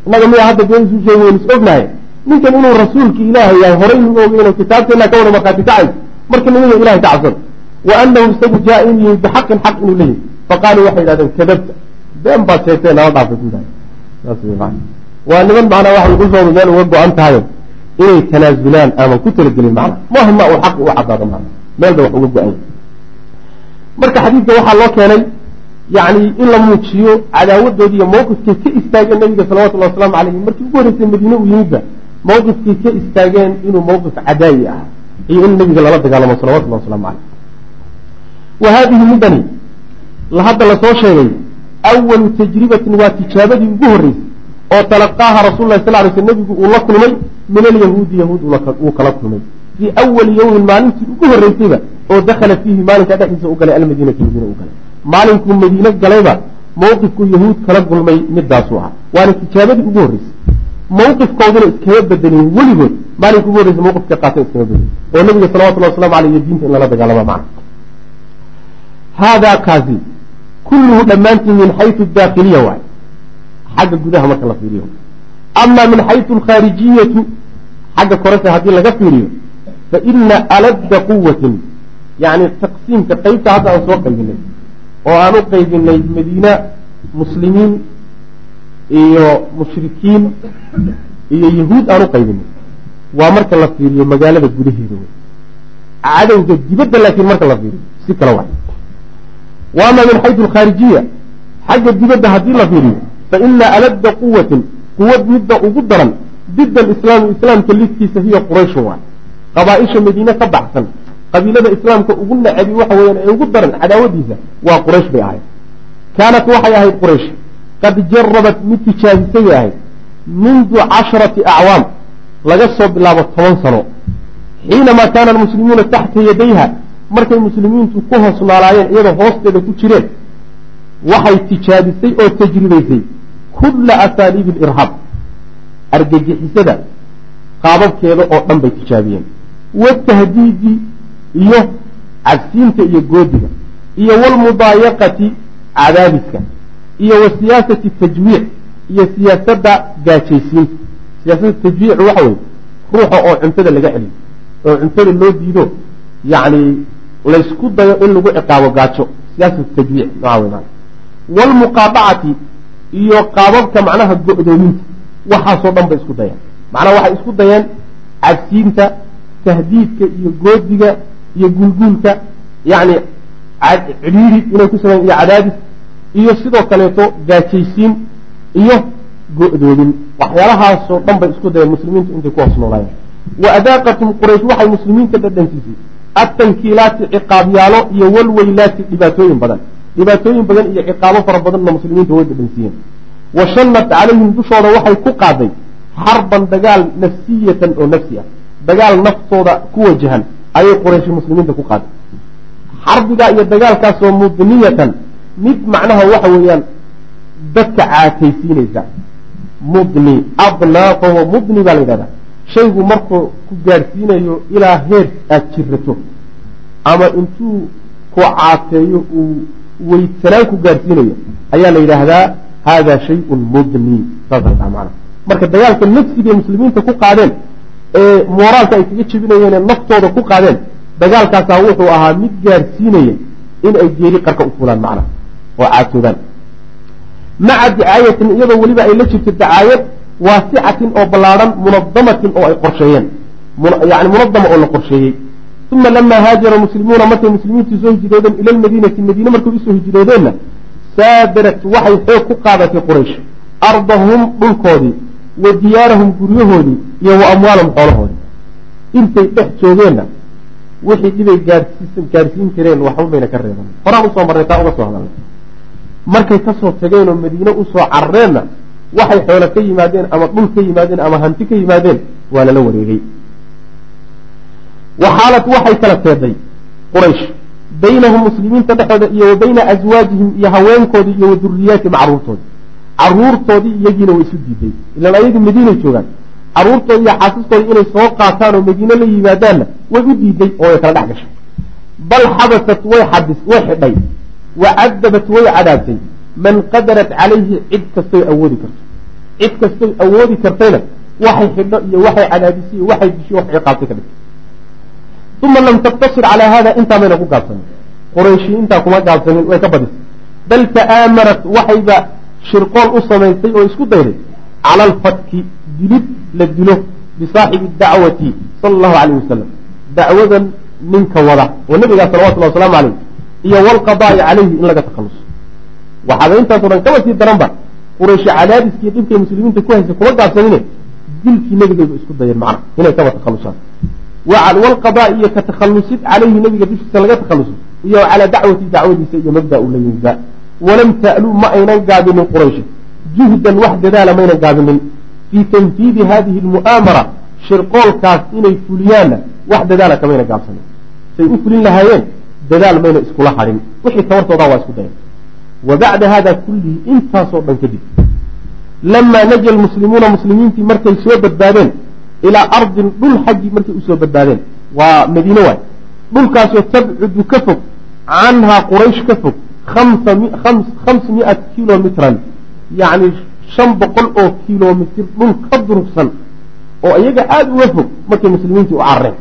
inaga miyaa hadda been isu sheegin waynu is ognahay ninkan inuu rasuulka ilaahay yahay horey nu ogeyno kitaabteena ka wada markhaati kacay marka nimaya ilahay ka cabsada wa anahu isagu jaa in yihi bixaqin xaq inuu leeyahy faqaaluu waxay yidhahdeen kadabta been baad sheegtee nala dhaafay ku niman macnaa waxay dushooda meel uga go-an tahayo inay tanaazulaan aaman ku talagelin macna mahma uu xaq u cadaado macna meel bay wax uga go-an marka xadiidka waxaa loo keenay yani in la muujiyo cadaawadoodi iyo mawqifkay ka istaageen nabiga salawatullahi wasalaamu calayhi markii ugu horreysay madiine uu yimidba mawqifkay ka istaageen inuu mawqif cadaayi ah iyo in nabiga lala dagaalamo salawatullahi waslamu caleyh wa haadihi midani hadda la soo sheegay awalu tajribatin waa tijaabadii ugu horreysay oo talaqaaha rasul lah sal lay sl nabigu uu la kulmay min alyahuudi yahuud uu kala kulmay. Fii awali yowmin maalintii ugu horreysayba oo dakhala fiihi maalinkaa dhexdiisa u galay almadiinati madiina u maalinkuu madiine galayba mawqifku yahuud kala gulmay midaasuu ahaa. Waana tijaabadii ugu horreysay. Mawqifkooduna iskama bedelin weligood. Maalinka ugu horreysa mawqifka qaata iskama bedelin oo nabiga salawatullahi waslamu aleyh iyo diinta in lala dagaalama macna haadaa kaasi kulluhu dhammaantii min xaysu daakhiliya waay xagga gudaha marka la fiiriyo ama min xaysu alkhaarijiyatu xagga korese haddii laga fiiriyo fa ina aladda quwatin yacni taqsiimka qeybta hadda aan soo qaybinay oo aan u qaybinay madiina muslimiin iyo mushrikiin iyo yahuud aan u qaybinay waa marka la fiiriyo magaalada gudaheeda wey cadowga dibadda laakiin marka la fiiriyo si kale waay wa ama min xaysu alkhaarijiya xagga dibadda haddii la fiiriyo fa ina aladda quwatin quwad midda ugu daran dida alislaami islaamka lidkiisa hiya qurayshun waay qabaa-isha madiine ka baxsan qabiilada islaamka ugu nacabi waxa weeyaan ee ugu daran cadaawadiisa waa quraysh bay ahayd. Kaanat waxay ahayd quraysh. Qad jarabat mid tijaabisay bay ahayd. Mundu casharati acwaam laga soo bilaabo toban sano. Xiinamaa kaana almuslimuuna taxta yadayha markay muslimiintu ku hoos noolaayeen iyadoo hoosteeda ku jireen waxay tijaabisay oo tajribaysay kulla asaaliibi alirhaab argagixisada qaababkeeda oo dhan bay tijaabiyeen. Watahdiidi iyo cabsiinta iyo goodiga iyo walmudaayaqati cadaadiska iyo wa siyaasati tajwiic iyo siyaasadda gaajaysiinta. Siyaasadda tajwiicu waxa weye ruuxa oo cuntada laga celiyo oo cuntada loo diido yacni laysku dayo in lagu ciqaabo gaajo. Siyaasatu tajwiic nooca wey maana iyo qaababka macnaha go-doominta waxaasoo dhan bay isku dayeen macnaha waxay isku dayeen cabsiinta tahdiidka iyo goodiga iyo guulguulka yacni cidhiiri inay ku sameyen iyo cadaadis iyo sidoo kaleeto gaajaysiin iyo go-doomin waxyaalahaasoo dhan bay isku dayeen muslimiintu intay ku hoos noolaayeen. Wa adaaqatum quraysh waxay muslimiinta dhadhansiisay atankiilaati ciqaabyaalo iyo walweylaati dhibaatooyin badan. Dhibaatooyin badan iyo ciqaabo fara badanna muslimiinta way dhadhansiiyeen wa shanat calayhim dushooda waxay ku qaaday xarban dagaal nafsiyatan oo nafsi ah. Dagaal naftooda ku wajahan ayay qurayshi muslimiinta ku qaaday. Xarbigaa iyo dagaalkaasoo mudniyatan mid macnaha waxa weeyaan dadka caataysiinaysa mudni adnaa fahuwa mudni baa la yidhahdaa shaygu markuu ku gaadhsiinayo ilaa heer aada jirato ama intuu ku caateeyo uu weydsanaan ku gaadhsiinayo ayaa la yidhaahdaa haadaa shayun mudni. Saasa la mana marka dagaalka nafsiga muslimiinta ku qaadeen ee mooraalka ay kaga jebinayeen ee naftooda ku qaadeen dagaalkaasaa wuxuu ahaa mid gaadhsiinaya in ay geeri qarka u fulaan macna oo caatoobaan maca dicaayatin iyadoo weliba ay la jirto dacaayad waasicatin oo ballaadhan munadamatin oo ay qorsheeyeen. Yani munadama oo la qorsheeyey. Uma lamaa haajara muslimuuna markay muslimiintu soo hijiroodeen ila lmadiinati madiine markay u soo hijiroodeenna saadarat waxay xoog ku qaadatay quraysh. Ardahum dhulkoodii wa diyaarahum guryahoodii iyo wa amwaalahum xoolahoodii. Intay dhex joogeenna wixii dhibay gaadhsiin kareen waxba bayna ka reeban horaan u soo marnay taa uga soo hadalnay. Markay ka soo tageen oo madiine u soo carareenna waxay xoolo ka yimaadeen ama dhul ka yimaadeen ama hanti ka yimaadeen waa lala wareegay. Waxaalad waxay kala teeday quraysh baynahum muslimiinta dhexooda iyo wa bayna aswaajihim iyo haweenkoodii iyo wa duriyaatihim caruurtoodii caruurtoodii iyagiina way isu diiday ilaan ayagii madiinay joogaan. Caruurtoodi iyo xaasaskoodii inay soo qaataan oo madiine la yimaadaanna way u diiday oo way kala dhex gashay. Bal xabasat way xabis way xidhay. Wa cadabat way cadaabtay man qadarat calayhi cid kastoy awoodi karto cid kastoy awoodi kartayna waxay xidho iyo waxay cadaadisay iyo waxay disho wax ciqaabtay ka dhigtay uma lam taqtasir calaa hada intaa mayna ku gaabsanin qurayshi intaa kuma gaabsanin way ka badisay. Bal ta'aamarat waxayba shirqool u samaysay oo isku dayday. Cala alfatki dilid la dilo bisaaxibi dacwati sala allahu calayh wasalam dacwadan ninka wada oo nabigaa salawatullahi wasalaamu caleyh iyo walqadaa'i calayhi in laga takhaluso waxaaba intaasoo dhan kaba sii daranba qurayshi cadaadiskiiyo dhibkay muslimiinta ku haysa kuma gaabsanine dilkii nebigayba isku dayeen macna inay kaba takhalusaan walqadaa iyo ka takhalusid calayhi nabiga dushiisa laga takhaluso iyo calaa dacwati dacwadiisa iyo mabda u la yimidba walam ta'luu ma aynan gaabinin qurayshi. Juhdan wax dadaala maynan gaabinin. Fii tanfiidi hadihi almu'aamara shirqoolkaas inay fuliyaanna wax dadaala kamayna gaabsanin. Say u fulin lahaayeen dadaal mayna iskula hadhin wixii tabartoodaa waa isku dayan wa bacda hada kullihi intaasoo dhan kadib. Lamaa naja lmuslimuuna muslimiintii markay soo badbaadeen ilaa ardin dhul xaggii markay u soo badbaadeen. Waa madiine waay. Dhulkaasoo tabcudu ka fog canhaa quraysh ka fog hamsa miat kilomitran yacni shan boqol oo kilomitir dhul ka durugsan oo iyaga aada uga fog markay muslimiintii u carareen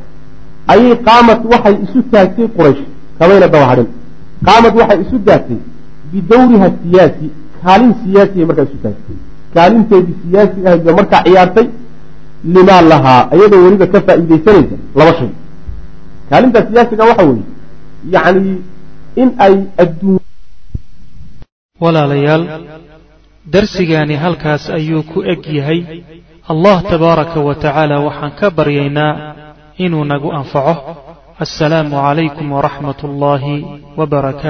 ayay qaamad waxay isu taagtay quraysh kamayna daba hadhin qaamad waxay isu taagtay bidawriha siyaasi kaalin siyaasiya markaa isu taagtay kaalinteedii siyaasiga ahayd ba markaa ciyaartay limaa lahaa iyadoo weliba ka faa'iidaysanaysa laba shay kaalintaa siyaasiga waxa weeye yacni in ay adduun walaalayaal darsigaani halkaas ayuu ku eg yahay allah tabaaraka wa tacaala waxaan ka baryaynaa inuu nagu anfaco assalaamu calaykum waraxmat ullaahi wbarakaatu